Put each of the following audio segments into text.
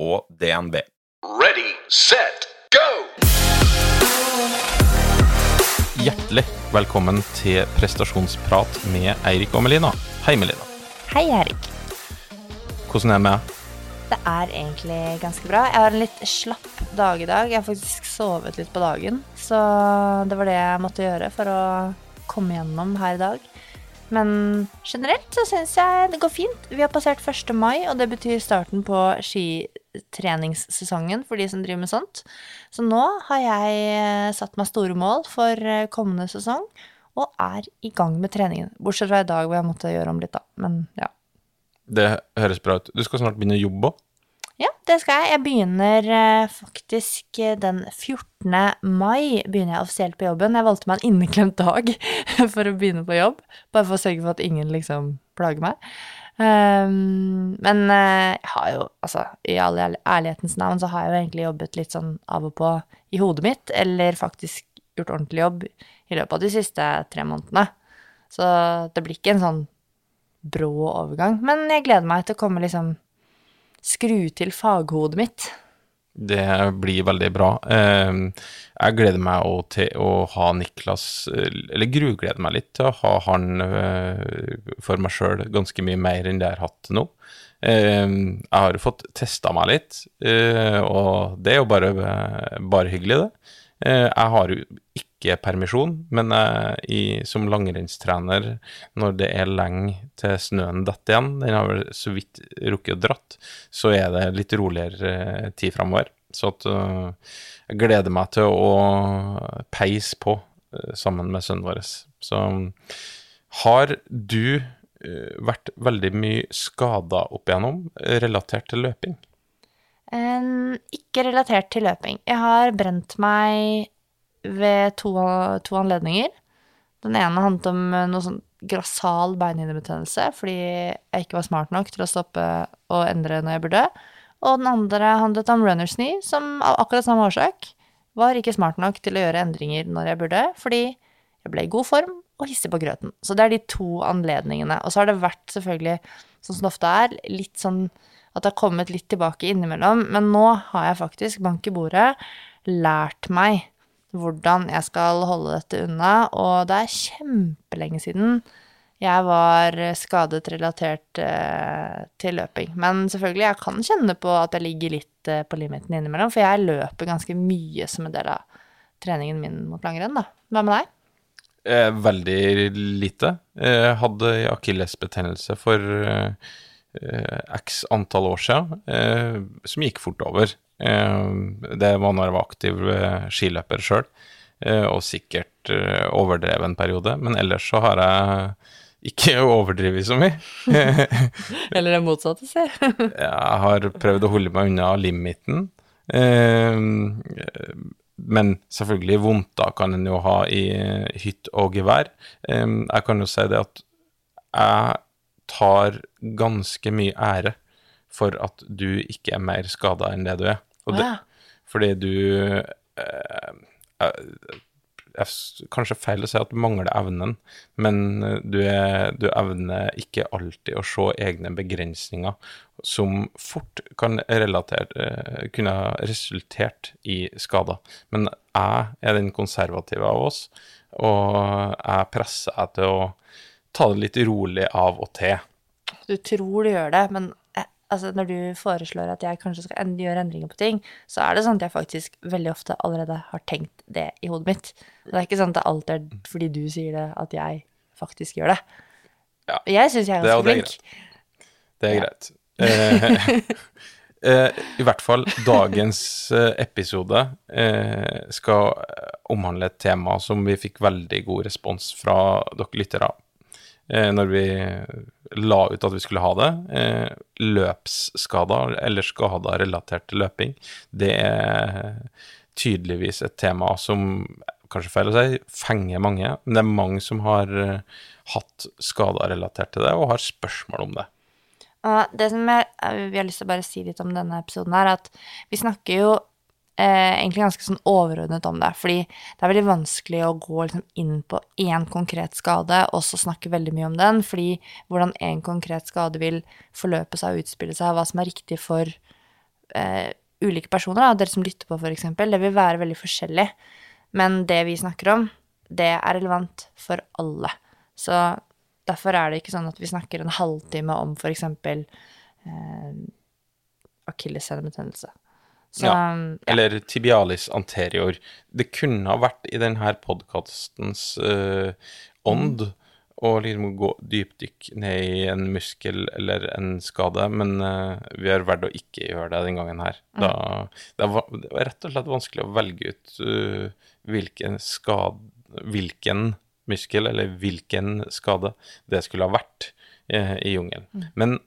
og DNB. Ready, set, go! Hjertelig velkommen til prestasjonsprat med Eirik og Melina. Hei, Melina. Hei, Erik. Hvordan er det med? deg? Det er egentlig ganske bra. Jeg har en litt slapp dag i dag. Jeg har faktisk sovet litt på dagen, så det var det jeg måtte gjøre for å komme gjennom her i dag. Men generelt så syns jeg det går fint. Vi har passert 1. mai, og det betyr starten på skitreningssesongen for de som driver med sånt. Så nå har jeg eh, satt meg store mål for eh, kommende sesong, og er i gang med treningen. Bortsett fra i dag hvor jeg måtte gjøre om litt, da. Men ja. Det høres bra ut. Du skal snart begynne å jobbe òg. Ja, det skal jeg. Jeg begynner eh, faktisk den 14. mai begynner jeg offisielt på jobben. Jeg valgte meg en inneklemt dag for å begynne på jobb, bare for å sørge for at ingen liksom plager meg. Um, men uh, jeg har jo, altså, i all ærlighetens navn så har jeg jo egentlig jobbet litt sånn av og på i hodet mitt, eller faktisk gjort ordentlig jobb i løpet av de siste tre månedene. Så det blir ikke en sånn brå overgang. Men jeg gleder meg til å komme liksom skru til faghodet mitt. Det blir veldig bra. Eh, jeg gleder meg òg til å ha Niklas Eller grugleder meg litt til å ha han eh, for meg sjøl ganske mye mer enn det jeg har hatt nå. Eh, jeg har fått testa meg litt, og det er jo bare, bare hyggelig, det. Jeg har jo ikke permisjon, men jeg, i, som langrennstrener, når det er lenge til snøen detter igjen, den har vel så vidt rukket å dratt, så er det litt roligere eh, tid framover. Så at, uh, jeg gleder meg til å peise på sammen med sønnen vår. Så har du vært veldig mye skada opp igjennom relatert til løping? Ikke relatert til løping. Jeg har brent meg ved to, to, anledninger. Den ene handlet om eh, noe sånn grassal beinhinnebetennelse fordi jeg ikke var smart nok til å stoppe og endre når jeg burde. Og den andre handlet om runners knee, som av akkurat samme årsak var ikke smart nok til å gjøre endringer når jeg burde, fordi jeg ble i god form og hissig på grøten. Så det er de to anledningene. Og så har det vært selvfølgelig, sånn som det ofte er, litt sånn at det har kommet litt tilbake innimellom. Men nå har jeg faktisk, bank i bordet, lært meg hvordan jeg skal holde dette unna, og det er kjempelenge siden jeg var skadet relatert eh, til løping. Men selvfølgelig, jeg kan kjenne på at jeg ligger litt eh, på limiten innimellom, for jeg løper ganske mye som en del av treningen min mot langrenn, da. Hva med deg? Eh, veldig lite. Jeg hadde akillesbetennelse for eh, x antall år siden, eh, som gikk fort over. Eh, det var når jeg var aktiv eh, skiløper sjøl, eh, og sikkert overdrev en periode. Men ellers så har jeg ikke overdrevet så mye. Eller det motsatte, si. jeg har prøvd å holde meg unna limiten. Men selvfølgelig, vondter kan en jo ha i hytt og gevær. Jeg kan jo si det at jeg tar ganske mye ære for at du ikke er mer skada enn det du er. Det, fordi du eh, eh, Kanskje feil å si at du mangler evnen, men eh, du, er, du evner ikke alltid å se egne begrensninger som fort kan relatere, eh, kunne resultert i skader. Men jeg er den konservative av oss, og jeg presser deg til å ta det litt rolig av og til. Du tror du gjør det, men altså når du foreslår at jeg kanskje skal gjøre endringer på ting, så er det sånn at jeg faktisk veldig ofte allerede har tenkt det i hodet mitt. Det er ikke sånn at det alltid er fordi du sier det, at jeg faktisk gjør det. Ja. Jeg syns jeg er ganske flink. Det er greit. Eh, eh, I hvert fall dagens eh, episode eh, skal omhandle et tema som vi fikk veldig god respons fra dere lyttere eh, når vi la ut at vi skulle ha det. Eh, løpsskader eller skader relatert til løping, det er tydeligvis et tema som kanskje feil å si, fenger mange. Men det er mange som har eh, hatt skader relatert til det, og har spørsmål om det. Og det som jeg, vi har lyst til å bare si litt om denne episoden her, at vi snakker jo eh, egentlig ganske sånn overordnet om det. Fordi det er veldig vanskelig å gå liksom inn på én konkret skade og så snakke veldig mye om den. Fordi hvordan én konkret skade vil forløpe seg og utspille seg, hva som er riktig for eh, ulike personer, da, dere som lytter på f.eks., det vil være veldig forskjellig. Men det vi snakker om, det er relevant for alle. Så derfor er det ikke sånn at vi snakker en halvtime om f.eks. Eh, akillessenebetennelse. Så Ja, ja. Eller tibialis anterior. Det kunne ha vært i denne podkastens uh, ånd å liksom gå dypdykk ned i en muskel eller en skade, men uh, vi har valgt å ikke gjøre det den gangen her. Da, det, var, det var rett og slett vanskelig å velge ut uh, hvilken skade Hvilken muskel eller hvilken skade det skulle ha vært eh, i jungelen. Men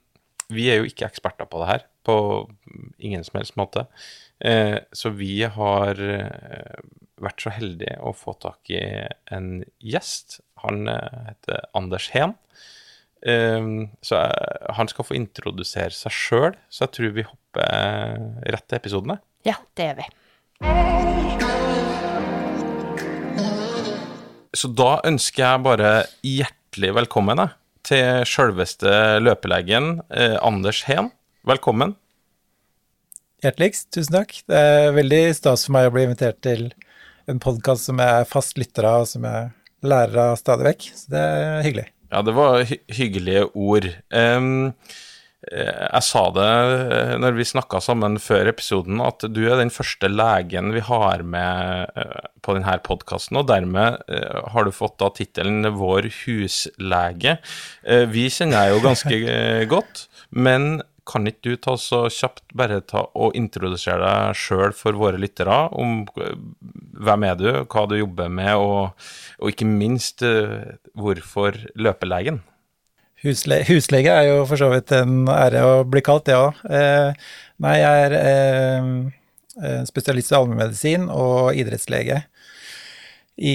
vi er jo ikke eksperter på det her, på ingen som helst måte. Eh, så vi har eh, vært så heldige å få tak i en gjest. Han eh, heter Anders Heen. Eh, så han skal få introdusere seg sjøl, så jeg tror vi hopper rett til episodene. ja, det gjør vi. Så da ønsker jeg bare hjertelig velkommen jeg, til sjølveste løpelegen eh, Anders Heen. Velkommen. Hjerteligst, tusen takk. Det er veldig stas for meg å bli invitert til en podkast som jeg er fast lytter av, og som jeg lærer av stadig vekk. Så det er hyggelig. Ja, det var hy hyggelige ord. Um, jeg sa det eh, når vi snakka sammen før episoden, at du er den første legen vi har med eh, på denne podkasten, og dermed eh, har du fått da tittelen Vår huslege. Eh, vi kjenner deg jo ganske eh, godt, men kan ikke du ta så kjapt bare ta og introdusere deg sjøl for våre lyttere? om eh, Hvem er du, hva du jobber med, og, og ikke minst eh, hvorfor løpelegen? Husle huslege er jo for så vidt en ære å bli kalt, det òg. Eh, nei, jeg er eh, eh, spesialist i allmennmedisin og idrettslege. I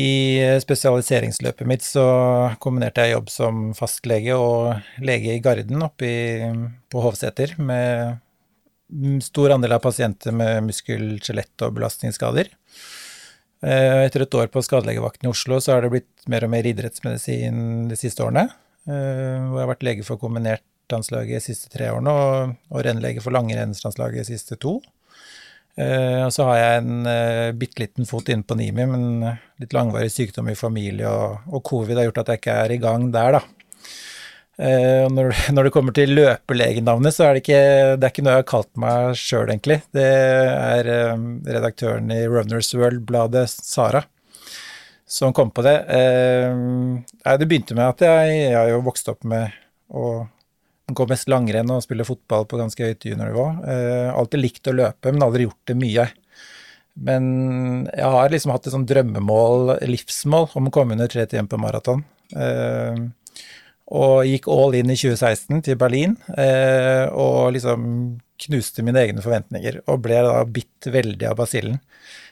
spesialiseringsløpet mitt så kombinerte jeg jobb som fastlege og lege i Garden oppe på Hovseter med mm, stor andel av pasienter med muskel-, skjelett- og belastningsskader. Eh, Etter et år på skadelegevakten i Oslo så har det blitt mer og mer idrettsmedisin de siste årene. Eh, Hvor jeg har vært lege for kombinertlandslaget de siste tre årene og, og rennlege for langrennslandslaget de siste to. Eh, og så har jeg en uh, bitte liten fot inne på NIMI, men litt langvarig sykdom i familie og, og covid har gjort at jeg ikke er i gang der, da. Eh, når, når det kommer til løpelegenavnet, så er det ikke, det er ikke noe jeg har kalt meg sjøl, egentlig. Det er eh, redaktøren i Runners World-bladet, Sara, som kom på det. Eh, det begynte med at jeg, jeg har jo vokst opp med å gå mest langrenn og spille fotball på ganske høyt juniornivå. Eh, alltid likt å løpe, men aldri gjort det mye. Men jeg har liksom hatt et sånn drømmemål, livsmål, om å komme under tre timer på maraton. Eh, og gikk all in i 2016 til Berlin, eh, og liksom knuste mine egne forventninger, og ble da bitt veldig av basillen.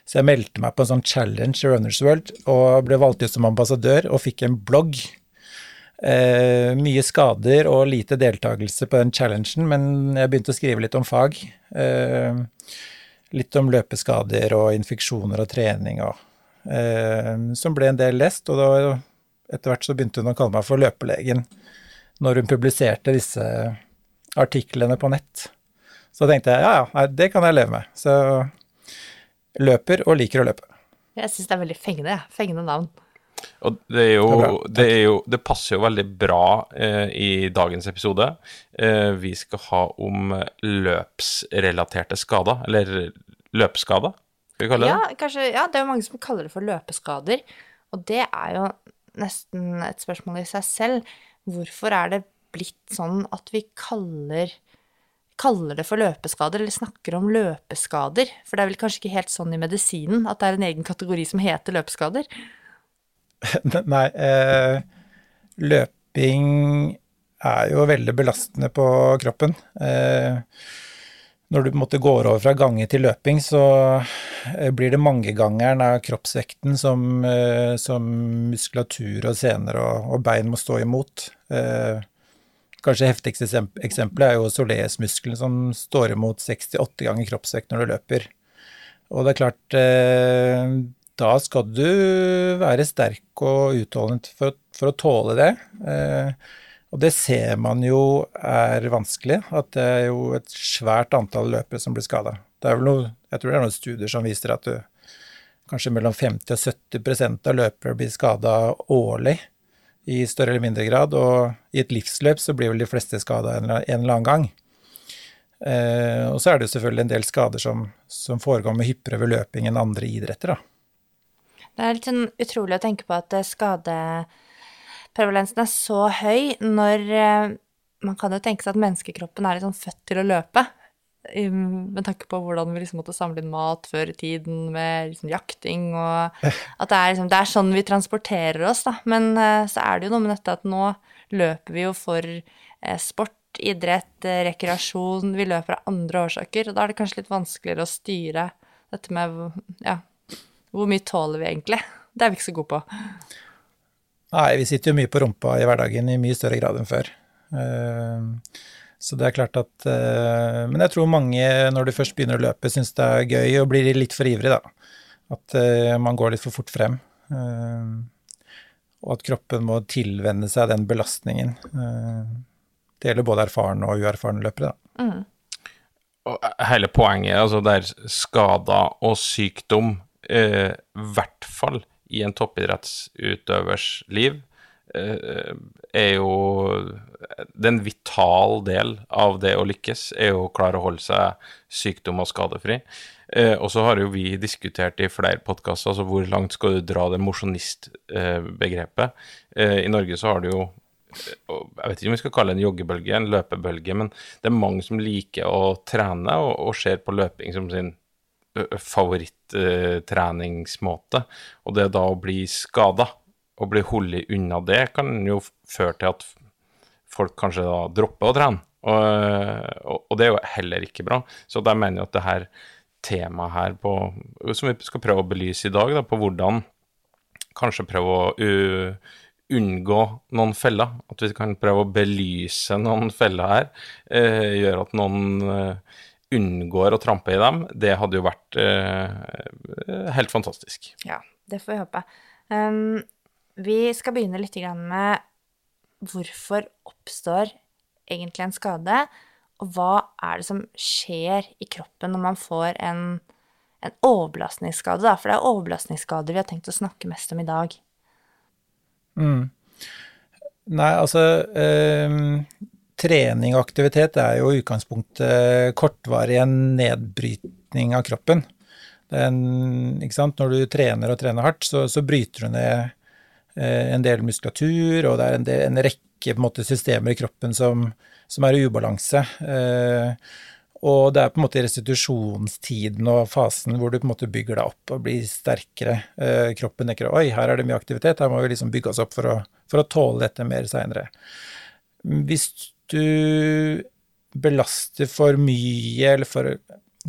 Så jeg meldte meg på en sånn challenge i Runners World, og ble valgt ut som ambassadør, og fikk en blogg. Eh, mye skader og lite deltakelse på den challengen, men jeg begynte å skrive litt om fag. Eh, litt om løpeskader og infeksjoner og trening og eh, Som ble en del lest, og da etter hvert så begynte hun å kalle meg for løpelegen når hun publiserte disse artiklene på nett. Så tenkte jeg ja, ja, det kan jeg leve med. Så løper og liker å løpe. Jeg syns det er veldig fengende, jeg. Fengende navn. Og det er jo Det er. Det, er jo, det passer jo veldig bra eh, i dagens episode. Eh, vi skal ha om løpsrelaterte skader, eller løpsskader, skal vi kalle det. Ja, kanskje, ja, det er jo mange som kaller det for løpeskader. Og det er jo nesten et spørsmål i seg selv. Hvorfor er det blitt sånn at vi kaller, kaller det for løpeskader, eller snakker om løpeskader? For det er vel kanskje ikke helt sånn i medisinen at det er en egen kategori som heter løpeskader? Nei, eh, løping er jo veldig belastende på kroppen. Eh, når du på en måte går over fra gange til løping, så eh, blir det mangegangeren av kroppsvekten som, eh, som muskulatur og sener og, og, bein må stå imot. Eh, kanskje heftigste eksempelet er jo soleusmuskelen som står imot 68 ganger kroppsvekt når du løper. Og det er klart, da skal du være sterk og utholdende for, for, å tåle det. Og det ser man jo er vanskelig, at det er jo et svært antall løpere som blir skada. Det er vel noe, jeg tror det er noen studier som viser at du, kanskje mellom 50 og 70% av løpere blir skada årlig i større eller mindre grad, og i et livsløp så blir vel de fleste skada en, en, eller annen gang. Eh, og så er det jo selvfølgelig en del skader som, som foregår med hyppigere ved løping enn andre idretter, da. Det er litt sånn utrolig å tenke på at skade prevalensen er så høy når eh, Man kan jo tenke seg at menneskekroppen er liksom født til å løpe. Med tanke på hvordan vi liksom måtte samle inn mat før i tiden med liksom jakting og At det er, liksom, det er sånn vi transporterer oss, da. Men eh, så er det jo noe med dette at nå løper vi jo for eh, sport, idrett, rekreasjon. Vi løper av andre årsaker, og da er det kanskje litt vanskeligere å styre dette med ja, hvor mye tåler vi egentlig? Det er vi ikke så gode på. Nei, vi sitter jo mye på rumpa i hverdagen i mye større grad enn før. Eh, så det er klart at eh, Men jeg tror mange, når de først begynner å løpe, syns det er gøy og blir litt for ivrig, da. At eh, man går litt for fort frem. Og at kroppen må tilvenne seg den belastningen. Det gjelder både erfarne og uerfarne løpere, da. Mm. Hele poenget, altså der skader og sykdom, i hvert fall i en toppidrettsutøvers liv, eh, er jo Det er en vital del av det å lykkes, er jo å klare å holde seg sykdom og skadefri. Eh, og så har jo vi diskutert i flere podkaster altså hvor langt skal du dra det mosjonistbegrepet. Eh, I Norge så har du jo jeg vet ikke om vi skal kalle det en joggebølge, en løpebølge, men det er mange som liker å trene og, og ser på løping som sin favorittreningsmåte. Og det da å bli skada og bli holdt unna det, kan jo føre til at folk kanskje da dropper å trene. Og, og, det er jo heller ikke bra. Så da mener jeg at det her temaet her på, som vi skal prøve å belyse i dag, da, på hvordan kanskje prøve å unngå noen feller. At vi kan prøve å belyse noen feller her, gjør at noen unngår å trampe i dem, det hadde jo vært eh, helt fantastisk. Ja, det får vi håpe. Um, vi skal begynne litt med hvorfor oppstår egentlig en skade, og hva er det som skjer i kroppen når man får en, en overbelastningsskade, da? For det er overbelastningsskader vi har tenkt å snakke mest om i dag. Mm. Nei, altså um trening og aktivitet er jo i utgangspunktet kortvarig en nedbrytning av kroppen. En, Når du trener og trener hardt, så, så bryter du ned eh, en del muskulatur, og det er en, del, en rekke en måte, systemer i kroppen som, som er i ubalanse. Eh, og det er på en måte restitusjonstiden og fasen hvor du på en måte bygger deg opp og blir sterkere. Eh, kroppen tenker oi, her er det mye aktivitet, her må vi liksom bygge oss opp for å, for å tåle dette mer seinere. Hvis du belaster for mye eller for,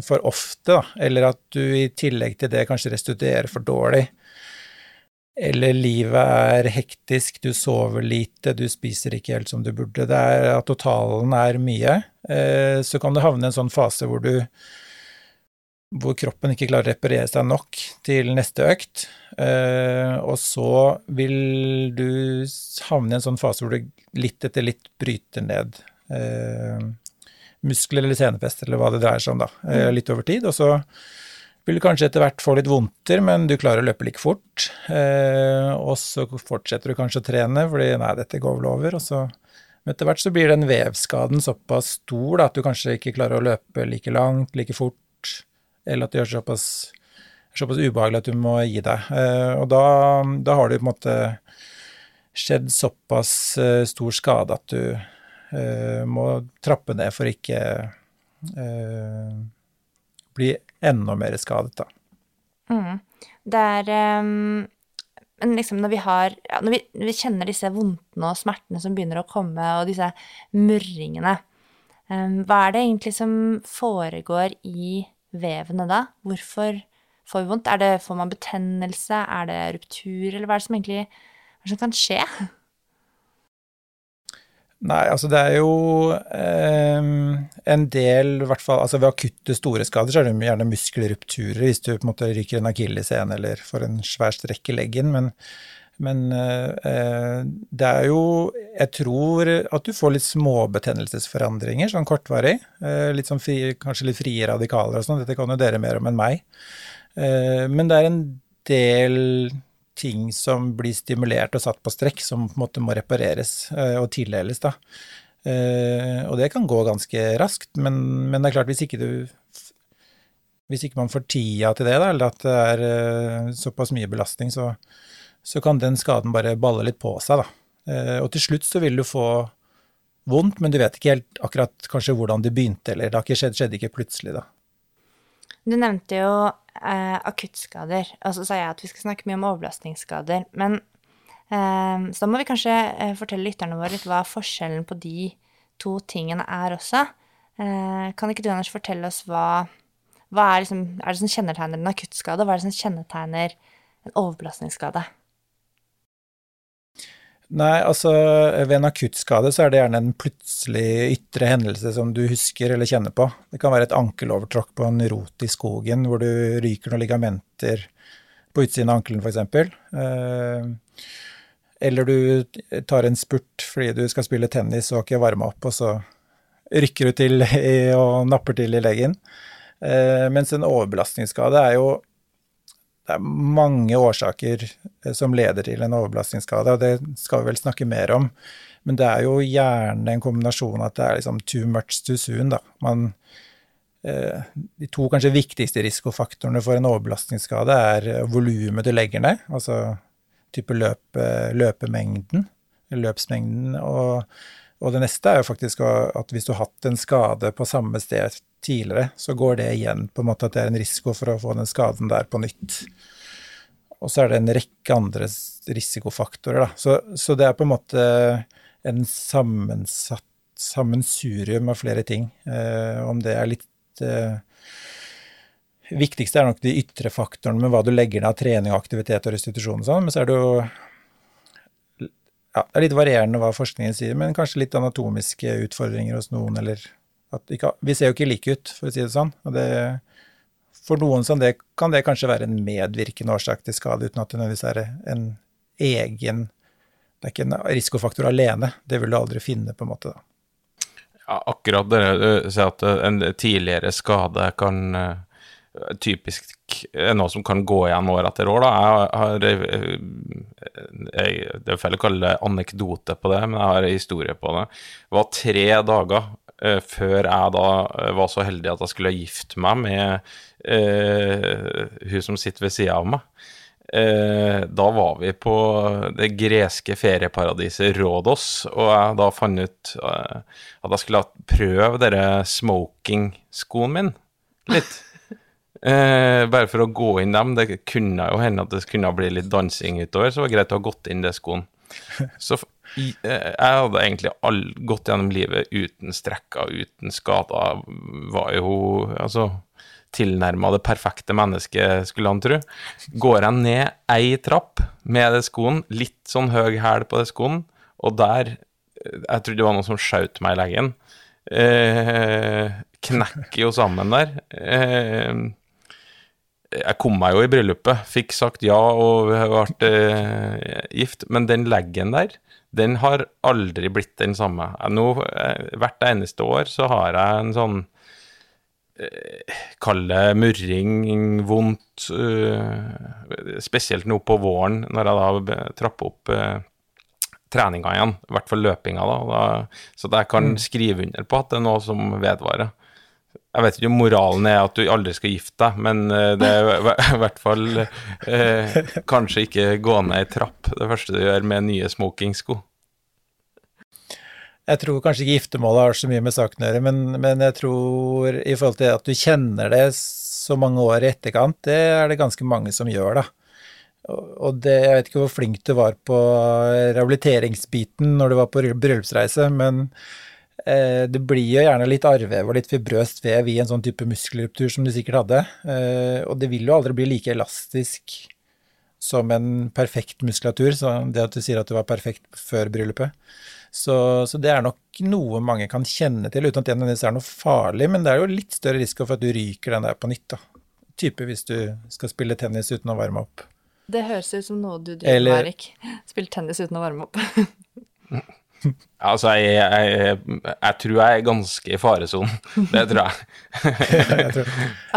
for ofte, da, eller at du i tillegg til det kanskje restituerer for dårlig, eller livet er hektisk, du sover lite, du spiser ikke helt som du burde, det er at totalen er mye, eh, så kan du havne i en sånn fase hvor du hvor kroppen ikke klarer å reparere seg nok til neste økt. Eh, og så vil du havne i en sånn fase hvor du litt etter litt bryter ned eh, muskler eller senefester, eller hva det dreier seg om, da, eh, mm. litt over tid. Og så vil du kanskje etter hvert få litt vondter, men du klarer å løpe like fort. og så fortsetter du kanskje å trene, fordi nei, dette går vel over. og så etter hvert så blir den vevskaden såpass stor da, at du kanskje ikke klarer å løpe like langt, like fort eller at det gjør såpass, såpass ubehagelig at du må gi deg. Eh, og da, da, har det på en måte skjedd såpass eh, stor skade at du uh, må trappe ned for ikke bli enda mer skadet, da. Mm. Det er um, liksom når vi har ja, når, vi, når vi kjenner disse vondtene og smertene som begynner å komme, og disse murringene, um, hva er det egentlig som foregår i vevene da? Hvorfor får vi vondt? Er det, får man betennelse? Er det ruptur? Eller hva er det som egentlig det som kan skje? Nei, altså det er jo eh, en del, i hvert fall altså ved akutte store skader, så er det gjerne muskelrupturer hvis du på en måte ryker en akilleshæl eller får en svær strekk i leggen, men, men eh, det er jo Jeg tror at du får litt småbetennelsesforandringer, sånn kortvarig. Eh, litt sånn fri, kanskje litt frie radikaler og sånn, dette kan jo dere mer om enn meg. Eh, men det er en del ting som blir stimulert og satt på strekk, som på en måte må repareres og tildeles. da. Og det kan gå ganske raskt, men, men, det er klart, hvis ikke du hvis ikke man får tida til det, da, eller at det er såpass mye belastning, så, så, kan den skaden bare balle litt på seg. Da. Uh, og til slutt så vil du få vondt, men du vet ikke helt akkurat kanskje hvordan det begynte, eller det skjedd, skjedde ikke plutselig, da. Du nevnte jo eh, akuttskader, og så sa jeg at vi skal snakke mye om overbelastningsskader. Men eh, så da må vi kanskje eh, fortelle lytterne våre litt hva forskjellen på de to tingene er også. Eh, kan ikke du, Anders, fortelle oss hva, hva er, liksom, er det som kjennetegner en akuttskade, og hva er det som kjennetegner en overbelastningsskade? Nei, altså ved en akuttskade så er det gjerne en plutselig ytre hendelse som du husker eller kjenner på. Det kan være et ankelovertråkk på en rot i skogen hvor du ryker noen ligamenter på utsiden av ankelen f.eks. Eh, eller du tar en spurt fordi du skal spille tennis og ikke varme opp, og så rykker du til og napper til i leggen. Eh, mens en overbelastningsskade er jo det er mange årsaker eh, som leder til en overbelastningsskade, og det skal vi vel snakke mer om. Men det er jo gjerne en kombinasjon at det er liksom too much too soon, da. Man, eh, de to kanskje viktigste risikofaktorene for en overbelastningsskade er volumet du legger ned, altså type løpe, løpemengden, løpsmengden, og, og, det neste er jo faktisk at hvis du har hatt en skade på samme sted tidligere, så går det igjen på en måte at det er en risiko for å få den skaden der på nytt. Og så er det en rekke andre risikofaktorer, da. Så, så det er på en måte en sammensatt sammensurium av flere ting. Eh, om det er litt eh, Viktigste er nok de ytre faktorene med hva du legger ned av trening, aktivitet og restitusjon og sånn, men så er det jo ja, det er litt varierende hva forskningen sier, men kanskje litt anatomiske utfordringer hos noen, eller ikke, vi ser jo ikke like ut, for å si det sånn. og det, For noen som det, kan det kanskje være en medvirkende årsak til skade, uten at det nødvendigvis er en egen Det er ikke en risikofaktor alene. Det vil du aldri finne, på en måte. da. Ja, akkurat det du sier at en tidligere skade kan uh, typisk er noe som kan gå igjen år etter år. Da. Jeg har jeg, Det er feil å kalle det anekdote på det, men jeg har en historie på det. Det var tre dager uh, før jeg da uh, var så heldig at jeg skulle gifte meg med uh, hun som sitter ved sida av meg. da var vi på det greske ferieparadiset Rådos, og jeg da fant ut at jeg skulle prøve denne smoking-skoen min litt. Eh, bare for å gå inn dem. Det kunne jo hende at det kunne bli litt dansing utover, så det var greit å ha gått inn det skoen. Så Eh, jeg hadde egentlig all, gått gjennom livet uten strekker, uten skader. Var jo altså tilnærma det perfekte mennesket, skulle han tro. Går jeg ned ei trapp med det skoen, litt sånn høy hæl på det skoen, og der eh, Jeg trodde det var noen som skjøt meg i leggen. Eh, knekker jo sammen der. Eh, jeg kom meg jo i bryllupet, fikk sagt ja og ble eh, gift, men den leggen der den har aldri blitt den samme. Nå, eh, hvert eneste år så har jeg en sånn eh, Kall det murring, vondt uh, Spesielt nå på våren, når jeg da trapper opp uh, treninga igjen. I hvert fall løpinga, da. da så jeg kan mm. skrive under på at det er noe som vedvarer. Jeg vet ikke om moralen er at du aldri skal gifte deg, men det er i hvert fall eh, kanskje ikke gå ned ei trapp det første du gjør med nye smokingsko. Jeg tror kanskje ikke giftermålet har så mye med saken å gjøre, men, men, jeg tror i forhold til at du kjenner det så mange år i etterkant, det er det ganske mange som gjør, da. Og det, jeg vet ikke hvor flink du var på rehabiliteringsbiten når du var på bryllupsreise, men eh, det blir jo gjerne litt arvev og litt fibrøst vev i en sånn type muskelruptur som du sikkert hadde. Eh, og det vil jo aldri bli like elastisk som en perfekt muskulatur, så det at du sier at du var perfekt før bryllupet. Så, så det er nok noe mange kan kjenne til, uten at det nødvendigvis er noe farlig, men det er jo litt større risiko for at du ryker den der på nytt, da. Type hvis du skal spille tennis uten å varme opp. Det høres ut som noe du driver med, Erik. Spille tennis uten å varme opp. Altså, jeg, jeg, jeg tror jeg er ganske i faresonen. Det tror jeg. Jeg tror,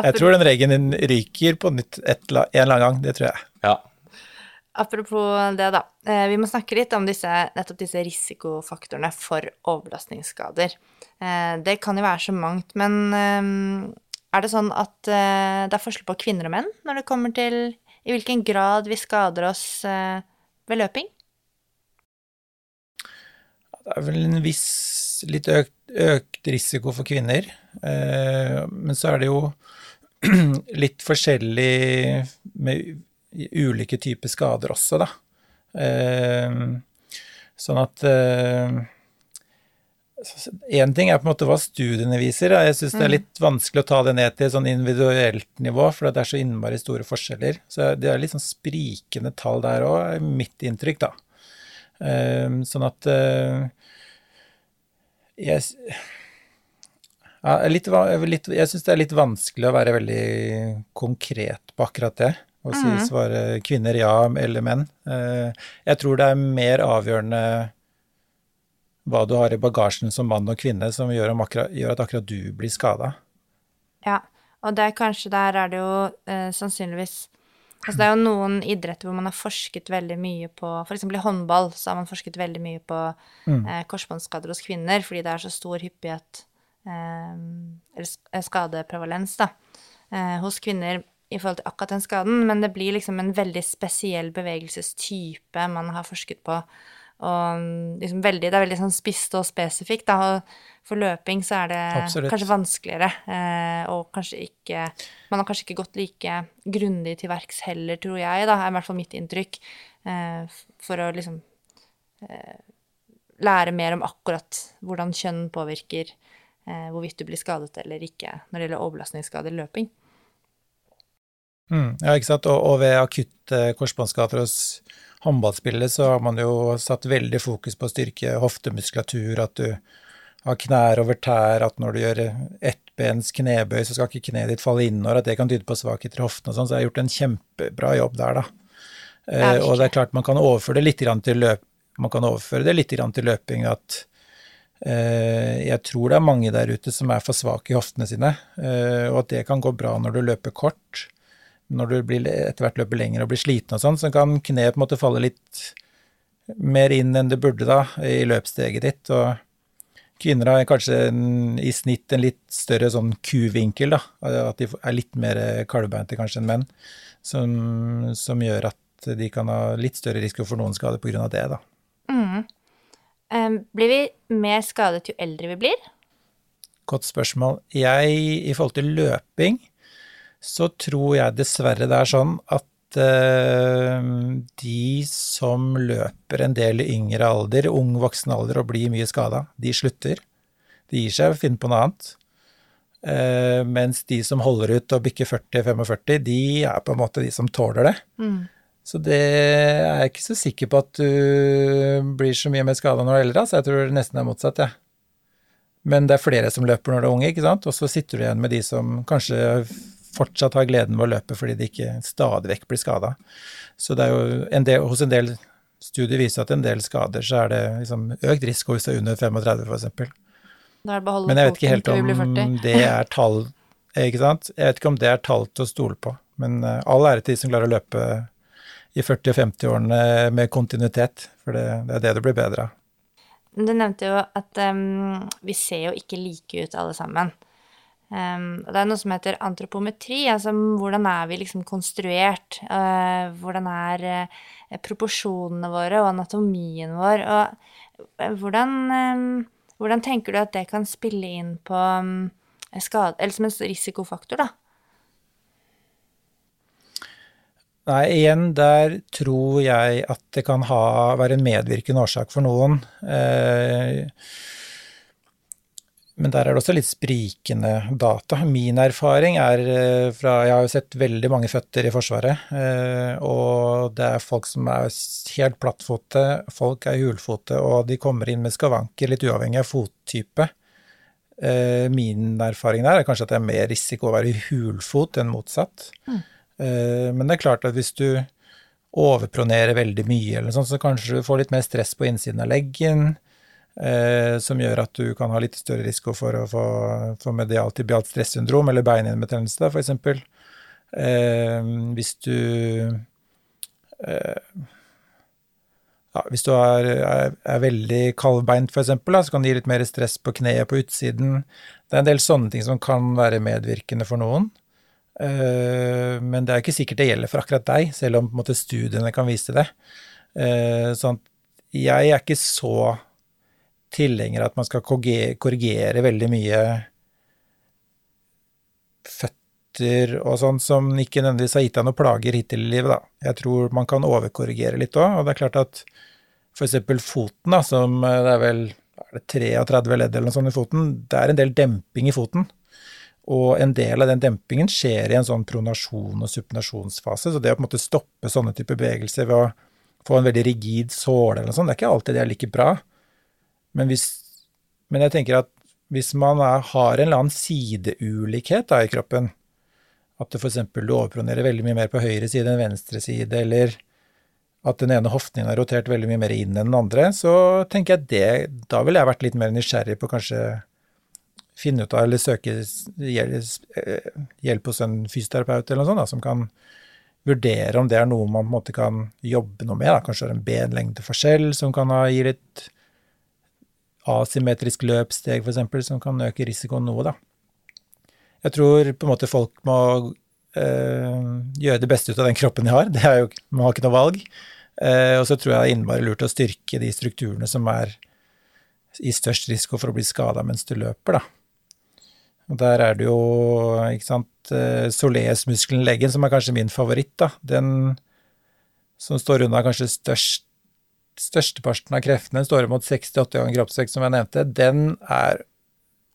jeg tror den regelen din ryker på nytt et, en eller annen gang, det tror jeg. Ja. Apropos det, da. Eh, Vi må snakke litt om disse, nettopp disse risikofaktorene for overbelastningsskader. Eh, Det kan jo være så mangt, men eh, er det sånn at det er forskjell på kvinner og menn når det kommer til i hvilken grad vi skader oss ved løping? Det er vel en viss litt økt, økt risiko for kvinner, eh, men så er det jo litt forskjellig med ulike typer skader også, da. Eh, sånn at Én ting er på en måte hva studiene viser. da. Jeg syns det er litt vanskelig å ta det ned til sånn individuelt nivå, for det er så innmari store forskjeller. Så det er litt sånn sprikende tall der òg, er mitt inntrykk, da. Eh, sånn at eh, jeg ja, er litt, er litt, jeg syns det er litt vanskelig å være veldig konkret på akkurat det. Å si svare kvinner ja eller menn. Eh, Jeg tror det er mer avgjørende hva du har i bagasjen som mann og kvinne, som gjør, akkurat, gjør at akkurat du blir skada. Ja, og der kanskje der er det jo eh, sannsynligvis Altså det er jo noen idretter hvor man har forsket veldig mye på eksempel i håndball så har man forsket veldig mye på eh, korsbåndskader hos kvinner fordi det er så stor hyppighet eh, Eller eh, skadeprevalens, da, eh, hos kvinner i forhold til akkurat den skaden, men det blir liksom en veldig spesiell bevegelsestype man har forsket på. Og liksom veldig, det er veldig sånn spisst og spesifikt, da. Og for løping så er det Absolutt. kanskje vanskeligere, eh, og kanskje ikke Man har kanskje ikke gått like grundig til verks heller, tror jeg, da, er i hvert fall mitt inntrykk, eh, for å liksom eh, lære mer om akkurat hvordan kjønn påvirker eh, hvorvidt du blir skadet eller ikke når det gjelder overbelastningsskader i løping. Mm, ja, ikke sant. Og, og ved akutte korsbåndskader hos håndballspillere så har man jo satt veldig fokus på å styrke hoftemuskulatur, at du har knær over tær, at når du gjør ettbens knebøy, så skal ikke kneet ditt falle innover, at det kan tyde på svakheter i hoftene og sånn, så jeg har gjort en kjempebra jobb der, da. Eh, og det er klart man kan overføre det litt grann til løp, man kan overføre det litt til løping, at eh, jeg tror det er mange der ute som er for svake i hoftene sine, eh, og at det kan gå bra når du løper kort når du blir, etter hvert løper lenger og blir sliten og sånn, så kan kneet på en måte falle litt mer inn enn det burde da, i løpssteget ditt. Og kvinner har kanskje en, i snitt en litt større sånn kuvinkel, da. At de er litt mer kalvbeinte kanskje enn menn. Som, som gjør at de kan ha litt større risiko for noen skader av det, da. Eh, blir vi mer skadet jo eldre vi blir? Godt spørsmål. Jeg, i forhold til løping, så tror jeg dessverre det er sånn at de som løper en del i yngre alder, ung voksen alder og blir mye skada, de slutter. De gir seg og finner på noe annet. Eh, mens de som holder ut og bikker 40-45, de er på en måte de som tåler det. Så det er jeg ikke så sikker på at du blir så mye mer skada når du er eldre. så Jeg tror det nesten er motsatt, jeg. Men det er flere som løper når du er unge, ikke sant? og så sitter du igjen med de som kanskje fortsatt har gleden ved å løpe fordi de ikke stadig vekk blir skada. Så det er jo en del, hos en del studier viser at en del skader så er det liksom økt risiko hvis det er under 35 f.eks. Men jeg vet ikke helt om det er tall ikke sant? Jeg vet ikke om det er tall til å stole på, men eh, all ære til de som klarer å løpe i 40- og 50-årene med kontinuitet, for det, det er det du blir bedre av. Du nevnte jo at um, vi ser jo ikke like ut alle sammen. Og det er noe som heter antropometri, altså hvordan er vi liksom konstruert? Uh, hvordan er uh, proporsjonene våre og anatomien vår? Og uh, hvordan, um, hvordan tenker du at det kan spille inn på um, skade, eller som en risikofaktor, da? Nei, igjen, der tror jeg at det kan ha, være en medvirkende årsak for noen. Eh, men der er det også litt sprikende data. Min erfaring er eh, fra Jeg har jo sett veldig mange føtter i Forsvaret, eh, og det er folk som er helt plattfote, folk er hulfote, og de kommer inn med skavanker, litt uavhengig av fottype. Eh, min erfaring der er kanskje at det er mer risiko å være hulfot enn motsatt. Men det er klart at hvis du overpronerer veldig mye, eller sånn, så kanskje du får litt mer stress på innsiden av leggen eh, som gjør at du kan ha litt større risiko for å få, få medialt tibialt stressyndrom eller beinhinnebetennelse, f.eks. Eh, hvis du eh, ja, Hvis du er, er, er veldig kaldbeint, f.eks., så kan det gi litt mer stress på kneet på utsiden. Det er en del sånne ting som kan være medvirkende for noen. Eh, men det er ikke sikkert det gjelder for akkurat deg, selv om måte, studiene kan vise det. Eh, sånn jeg er ikke så tilhenger av at man skal korrigere veldig mye føtter og sånn som ikke nødvendigvis har gitt deg noen plager hittil i livet, da. Jeg tror man kan overkorrigere litt òg, og det er klart at eksempel foten, da, som eh, det er vel er det 33 ledd eller noe sånt i foten, det er en del demping i foten. Og en del av den dempingen skjer i en sånn pronasjon og supinasjonsfase, så det å på en måte stoppe sånne typer bevegelser ved å få en veldig rigid såle eller noe sånt, det er ikke alltid det er like bra. Men, hvis, men jeg tenker at hvis man er, har en eller annen sideulikhet da, i kroppen, at det f.eks. du overpronerer veldig mye mer på høyre side enn venstre side, eller at den ene hoften din har rotert veldig mye mer inn enn den andre, så tenker jeg det Da ville jeg vært litt mer nysgjerrig på kanskje finne ut av eller søke hjelp hos en fysioterapeut eller noe sånt, da, som kan vurdere om det er noe man på en måte kan jobbe noe med. Da. Kanskje det er en benlengdeforskjell som kan gi litt asymmetrisk løpssteg, f.eks., som kan øke risikoen noe, da. Jeg tror på en måte folk må øh, gjøre det beste ut av den kroppen de har. Det er jo, Man har ikke noe valg. Uh, og så tror jeg det er innmari lurt å styrke de strukturene som er i størst risiko for å bli skada mens du løper, da. Og der er det jo, ikke sant, uh, soleusmuskelen leggen, som er kanskje min favoritt, da. Den som står unna kanskje størst størsteparten av kreftene står imot 68 ganger kroppsvekt, som jeg nevnte, den er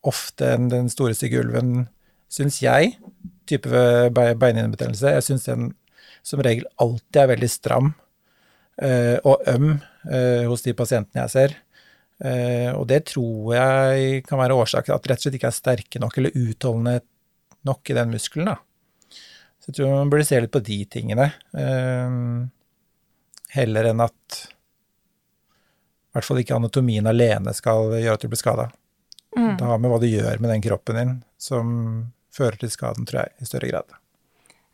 ofte den store stygge ulven, syns jeg, type beinhinnebetennelse. Jeg syns den som regel alltid er veldig stram uh, og øm uh, hos de pasientene jeg ser. Uh, og det tror jeg kan være årsaken at rett og slett ikke er sterke nok eller utholdende nok i den muskelen. da. Så jeg tror man burde se litt på de tingene, heller enn at hvert fall ikke anatomien alene skal gjøre at du blir skada. Mm. Det har med hva du gjør med den kroppen din, som fører til skaden, tror jeg, i større grad.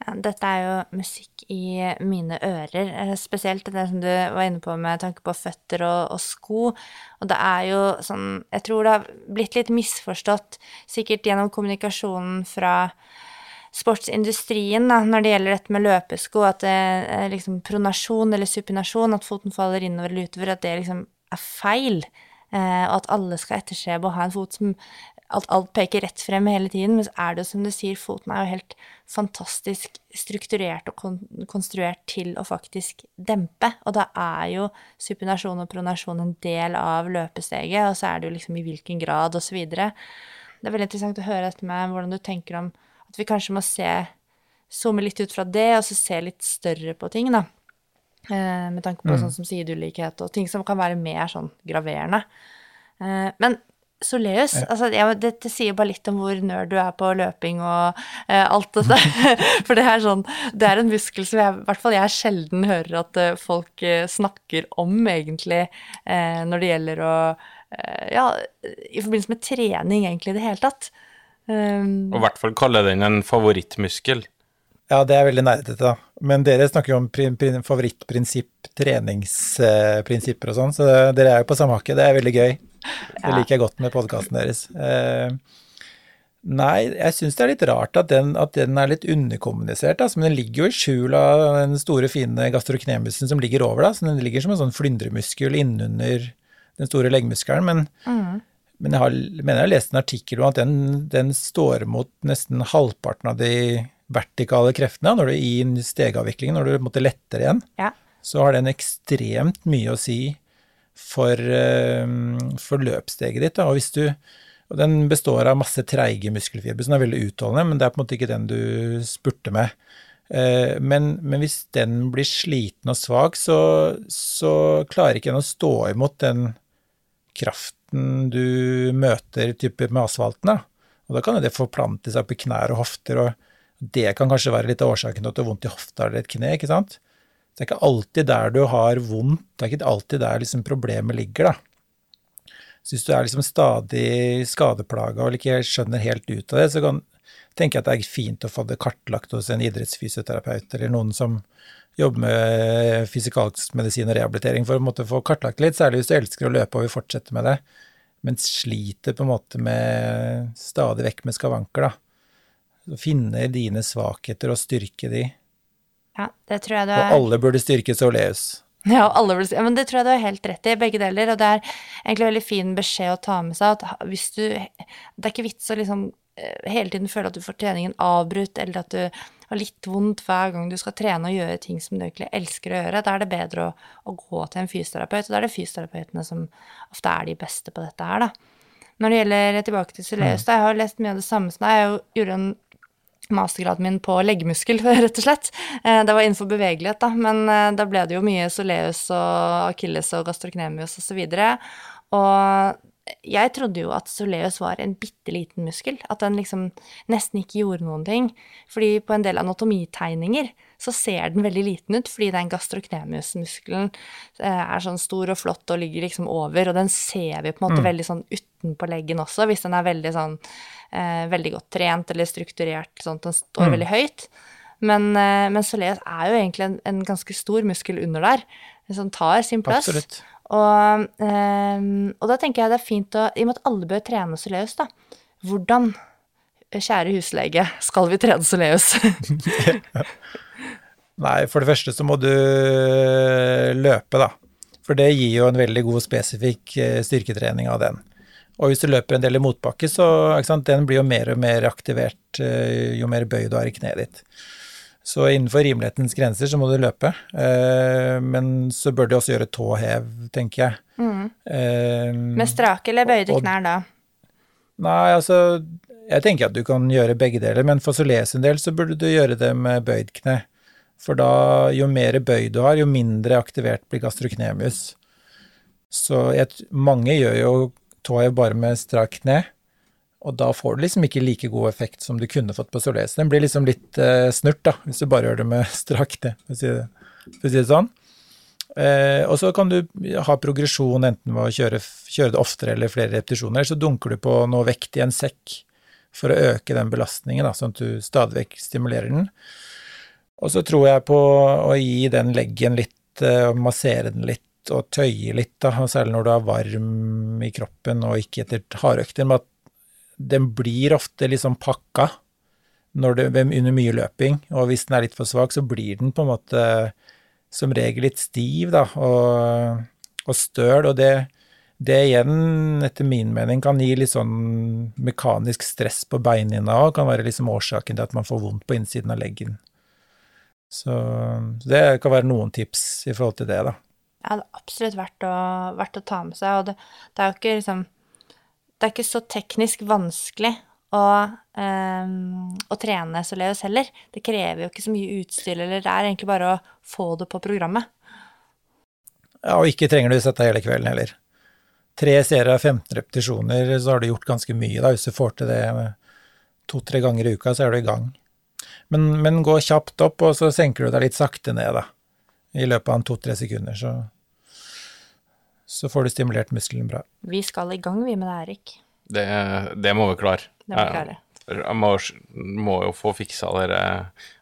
Ja, dette er jo musikk i mine ører, eh, spesielt det som du var inne på med tanke på føtter og, og, sko. Og det er jo sånn Jeg tror det har blitt litt misforstått, sikkert gjennom kommunikasjonen fra sportsindustrien da, når det gjelder dette med løpesko, at det er liksom pronasjon eller supinasjon, at foten faller innover eller utover, at det liksom er feil, eh, og at alle skal etterstrebe å ha en fot som at alt peker rett frem hele tiden, men så er det jo som du sier, foten er jo helt fantastisk strukturert og kon konstruert til å faktisk dempe, og da er jo supinasjon og pronasjon en del av løpesteget, og så er det jo liksom i hvilken grad, videre. Det er veldig interessant å høre dette med hvordan du tenker om at vi kanskje må se zoome litt ut fra det, og så se litt større på ting, da. Eh, med tanke på mm. sånn som sideulikhet og ting som kan være mer sånn graverende. Eh, men Soleus, ja. altså, dette sier bare litt om hvor nerd du er på løping og eh, alt dette. For det er sånn Det er en muskel som jeg, i hvert fall jeg sjelden hører at uh, folk snakker om, egentlig, eh, når det gjelder å Ja, i forbindelse med trening, egentlig, i det hele tatt. Um, og i hvert fall kalle den en favorittmuskel. Ja, det er veldig nerdete, da. Men dere snakker jo om favorittprinsipp, treningsprinsipper og sånn, så dere er jo på samme hakke. Det er veldig gøy. Det ja. liker jeg godt med podkasten deres. Eh, nei, jeg syns det er litt rart at den, at den er litt underkommunisert, altså, men den ligger jo i skjul av den store, fine gastroknemusen som ligger over, da. Så den ligger som en sånn flyndremuskel innunder den store leggmuskelen. Men, mm. men jeg har, mener jeg har lest en artikkel om at den, den står mot nesten halvparten av de vertikale kreftene, når du i stegavviklingen, når du måtte letter igjen, Ja. så har den ekstremt mye å si for, eh, for løpssteget ditt. Og hvis du og den består av masse treige muskelfibre, som er veldig utholdende, men det er på en måte ikke den du spurter med. Eh, Men, men hvis den blir sliten og svak, så, så klarer ikke den å stå imot den kraften du møter type med asfalten. Da. Og da kan jo det forplante seg opp i knær og hofter, og det kan kanskje være litt av årsaken til at du har vondt i hofta eller et kne, ikke sant. Det er ikke alltid der du har vondt, det er ikke alltid der liksom problemet ligger, da. Så hvis du er liksom stadig skadeplaga og ikke skjønner helt ut av det, så kan, tenker jeg at det er fint å få det kartlagt hos en idrettsfysioterapeut eller noen som jobber med fysikalsk medisin og rehabilitering for å få kartlagt litt, særlig hvis du elsker å løpe og vil fortsette med det, men sliter på en måte med stadig vekk med skavanker, da. Finne dine svakheter og styrke de. Ja, det tror jeg du Og er alle burde styrkes og leves. Ja, alle burde ja, men det tror jeg du har helt rett i, begge deler. Og det er egentlig veldig fin beskjed å ta med seg at hvis du Det er ikke vits å liksom eh, hele tiden føle at du får treningen avbrutt, eller at du har litt vondt hver gang du skal trene og gjøre ting som du egentlig elsker å gjøre. Da er det bedre å, å gå til en fysioterapeut, og da er det fysioterapeutene som ofte er de beste på dette her, da. Når det gjelder tilbake til Sileus, da, jeg har lest mye av det samme som deg. Jeg gjorde en mastergraden min på leggmuskel, rett og slett. Eh, Det var innenfor bevegelighet, da, men eh, da ble det jo mye soleus og akilles og gastrocnemius og så. Og jeg trodde jo at soleus var en bitte liten muskel, at den liksom nesten ikke gjorde noen ting. Fordi på en del anatomitegninger så ser den veldig liten ut, fordi den gastrocnemius-muskelen eh, er sånn stor og flott og ligger liksom over, og den ser vi på en måte veldig sånn utenpå leggen også, hvis den er veldig sånn eh, veldig godt trent eller strukturert, sånn at den står veldig høyt. Men, eh, men soleus er jo egentlig en, en ganske stor muskel under der, som tar sin plass. Absolutt. Og, ehm, og da tenker jeg det er fint å I og med at alle bør trene soleus, da. Hvordan, kjære huslege, skal vi trene soleus? Nei, for det første så må du løpe, da. For det gir jo en veldig god spesifikk eh, styrketrening av den. Og hvis du løper en del i motbakke, så sant, den blir jo mer og mer aktivert eh, jo mer bøy du har i kneet ditt. Så innenfor rimelighetens grenser så må du løpe. Eh, men så bør du også gjøre tåhev, tenker jeg. Eh, Med strake eller bøyde Og- knær da? Nei, altså Jeg tenker at du kan gjøre begge deler, men for Solé sin del så burde du gjøre det med bøyd kne. For da, jo mer bøy du har, jo mindre aktivert blir gastrocnemius. Så jeg, mange gjør jo tåhev bare med strak kne, og da får du liksom ikke like god effekt som du kunne fått på Soles. Den blir liksom litt eh, snurt, da, hvis du bare gjør det med strak kne, for si det, for å si det sånn. Eh, og så kan du ha progresjon enten ved å kjøre, kjøre det oftere eller flere repetisjoner, eller så dunker du på noe vekt i en sekk for å øke den belastningen, da, sånn at du stadig vekk stimulerer den. Og så tror jeg på å gi den leggen litt, eh, og massere den litt, og tøye litt, da, særlig når du er varm i kroppen og ikke etter hardøkter, med at den blir ofte liksom pakka det, under mye løping, og hvis den er litt for svak, så blir den på en måte som regel litt stiv, da, og, og støl, og det, det igjen, etter min mening, kan gi litt sånn mekanisk stress på beinhinna og kan være liksom årsaken til at man får vondt på innsiden av leggen. Så det kan være noen tips i forhold til det, da. Ja, det er absolutt verdt å, verdt å ta med seg, og det, det er jo ikke liksom Det er ikke så teknisk vanskelig å, um, å trene soleus heller. Det krever jo ikke så mye utstyr, eller det er egentlig bare å få det på programmet. Ja, og ikke trenger du sette deg hele kvelden heller. Tre serier av 15 repetisjoner, så har du gjort ganske mye, da. Hvis du får til det to-tre ganger i uka, så er du i gang. Men, men gå kjapt opp, og så senker du deg litt sakte ned, da. I løpet av to-tre sekunder, så så får du stimulert muskelen bra. Vi skal i gang, vi med det, Erik. Det, det må vi klare. Det må vi klare. Jeg må, må jo få fiksa dere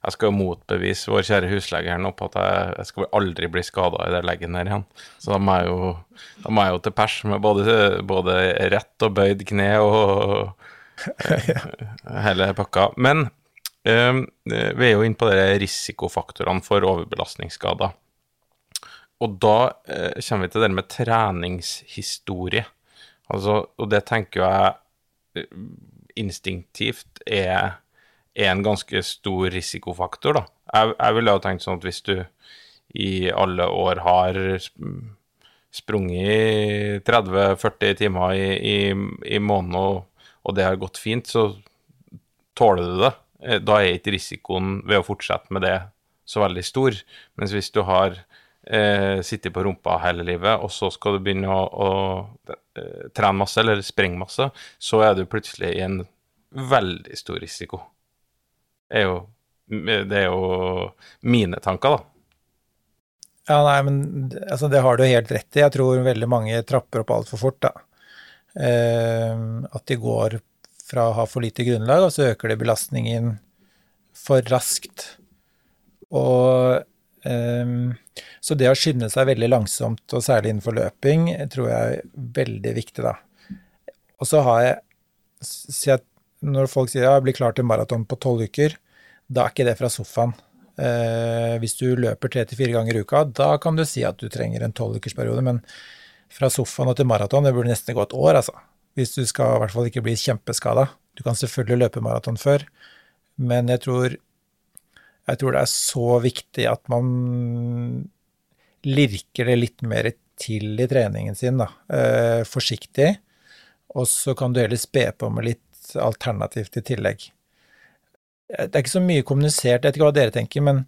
Jeg skal jo motbevise vår kjære huslege her nå på at jeg, jeg skal aldri bli skada i den leggen her igjen. Så da må jeg jo, må jeg jo til pers med både, både rett og bøyd kne og hele pakka. Men eh, vi er jo inne på de risikofaktorene for overbelastningsskader. Og da eh, kommer vi til det med treningshistorie. Altså, og det tenker jeg eh, instinktivt er, er en ganske stor risikofaktor, da. Jeg, jeg ville jo tenkt sånn at hvis du i alle år har sp- sprunget 30-40 timer i, i, i måneden, og, og det har gått fint, så tåler du det. Eh, Da er ikke risikoen ved å fortsette med det så veldig stor. Mens hvis du har eh, sittet på rumpa hele livet, og så skal du begynne å, å eh, trene masse eller sprenge masse, så er du plutselig i en veldig stor risiko. Det er jo, det er jo mine tanker, da. Ja, nei, men altså, det har du helt rett i. Jeg tror veldig mange trapper opp altfor fort, da. Eh, at de går fra å ha for lite grunnlag, og så øker de belastningen for raskt. Og eh, Så det å skynde seg veldig langsomt, og særlig innenfor løping, tror jeg er veldig viktig, da. Og så har jeg så jeg- Når folk sier ja, jeg blir klar til maraton på tolv uker, da er ikke det fra sofaen. Eh, hvis du løper tre til fire ganger i uka, da kan du si at du trenger en tolvukersperiode, men fra sofaen og til maraton, det burde nesten gå et år, altså. Hvis du skal i hvert fall ikke bli kjempeskada. Du kan selvfølgelig løpe maraton før, men jeg tror, jeg tror det er så viktig at man lirker det litt mer til i treningen sin, da. Eh, forsiktig. Og så kan du heller spe på med litt alternativt i tillegg. Eh, Det er ikke så mye kommunisert, jeg vet ikke hva dere tenker, men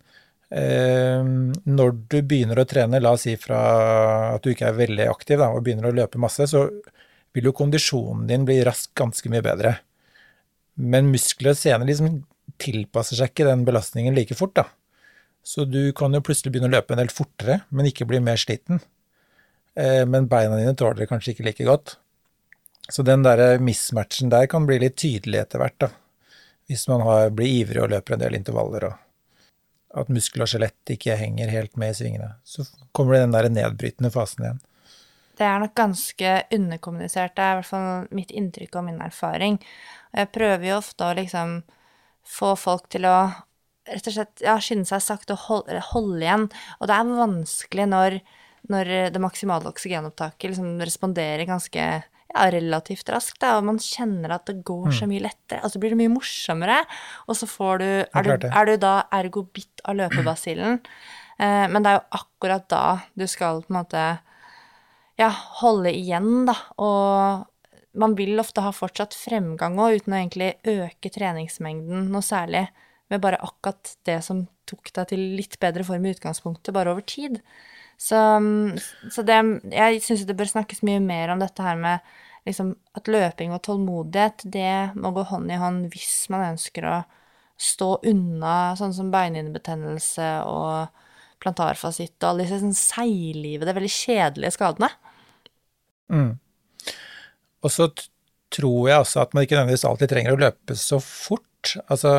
eh, når du begynner å trene, la oss si fra at du ikke er veldig aktiv da, og begynner å løpe masse, så vil jo kondisjonen din bli raskt ganske mye bedre. Men muskler og sener liksom tilpasser seg ikke den belastningen like fort, da. Så du kan jo plutselig begynne å løpe en del fortere, men ikke bli mer sliten. Eh, men beina dine tåler det kanskje ikke like godt. Så den der mismatchen der kan bli litt tydelig etter hvert, da hvis man har, blir ivrig og løper en del intervaller, og at muskel og skjelett ikke henger helt med i svingene. Så kommer det den der nedbrytende fasen igjen. Det er nok ganske underkommunisert. Det er i hvert fall mitt inntrykk og min erfaring. Og jeg prøver jo ofte å liksom få folk til å rett og slett ja, skynde seg sakte og holde, holde igjen. Og det er vanskelig når, når det maksimale oksygenopptaket liksom responderer ganske ja, relativt raskt, da, og man kjenner at det går så mye lettere. Altså blir det mye morsommere, og så får du Er, du, er du da ergo bitt av løpebasillen? Eh, men det er jo akkurat da du skal på en måte ja, holde igjen, da. Og man vil ofte ha fortsatt fremgang òg, uten å egentlig øke treningsmengden noe særlig. Med bare akkurat det som tok deg til litt bedre form i utgangspunktet, bare over tid. Så, så det Jeg syns det bør snakkes mye mer om dette her med liksom at løping og tålmodighet, det må gå hånd i hånd hvis man ønsker å stå unna sånn som beinhinnebetennelse og plantarfasitt og alle disse sånn seiglivede, veldig kjedelige skadene. Mm. Og så tror jeg også at man ikke nødvendigvis alltid trenger å løpe så fort. Altså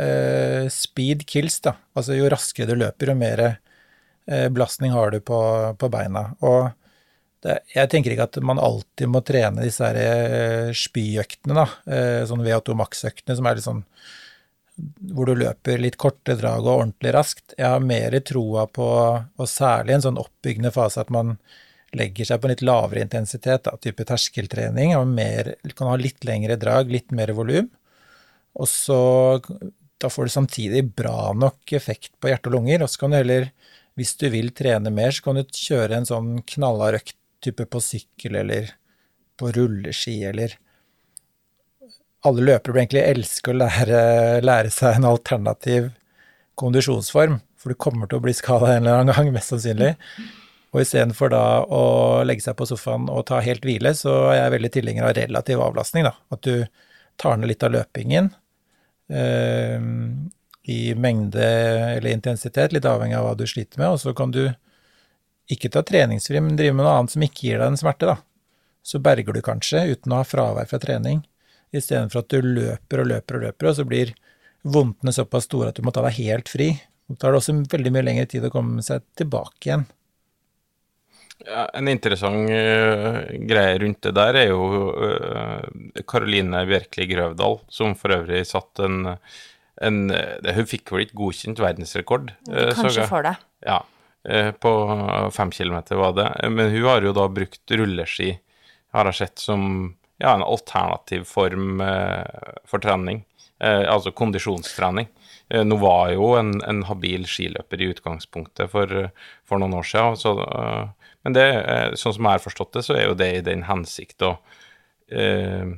eh, speed kills, da. Altså jo raskere du løper, jo mer eh, belastning har du på, på beina. Og det, jeg tenker ikke at man alltid må trene disse her eh, spyøktene, da. Eh, sånn VO2 max-øktene som er litt sånn hvor du løper litt korte drag og ordentlig raskt. Jeg har mer troa på, og særlig en sånn oppbyggende fase, at man legger seg på en litt lavere intensitet, da, type terskeltrening, og mer, kan ha litt lengre drag, litt mer volum. Og så da får du samtidig bra nok effekt på hjerte og lunger, og så kan du heller, hvis du vil trene mer, så kan du kjøre en sånn knallhard økt type på sykkel eller på rulleski eller alle løpere bør egentlig elske å lære, lære seg en alternativ kondisjonsform, for du kommer til å bli skada en eller annen gang, mest sannsynlig. Og istedenfor da å legge seg på sofaen og ta helt hvile, så er jeg veldig tilhenger av relativ avlastning, da. At du tar ned litt av løpingen eh, i mengde eller intensitet, litt avhengig av hva du sliter med, og så kan du ikke ta treningsfri, men drive med noe annet som ikke gir deg en smerte, da. Så berger du kanskje uten å ha fravær fra trening, istedenfor at du løper og løper og løper, og så blir vondtene såpass store at du må ta deg helt fri. Da tar det også veldig mye lengre tid å komme seg tilbake igjen. Ja, en interessant uh, greie rundt det der er jo Karoline Karoline Bjerkeli Grøvdal, som for øvrig satt en, en uh, Hun fikk vel ikke godkjent verdensrekord, eh, Kanskje for det. Ja, eh, på fem kilometer var det. Men hun har jo da brukt rulleski, har jeg sett, som ja, en alternativ form eh, for trening. eh, altså kondisjonstrening. Eh, nå var jo en, en habil skiløper i utgangspunktet for, for noen år siden, så, eh, men det, eh, sånn som jeg har forstått det, så er jo det i den hensikt å eh,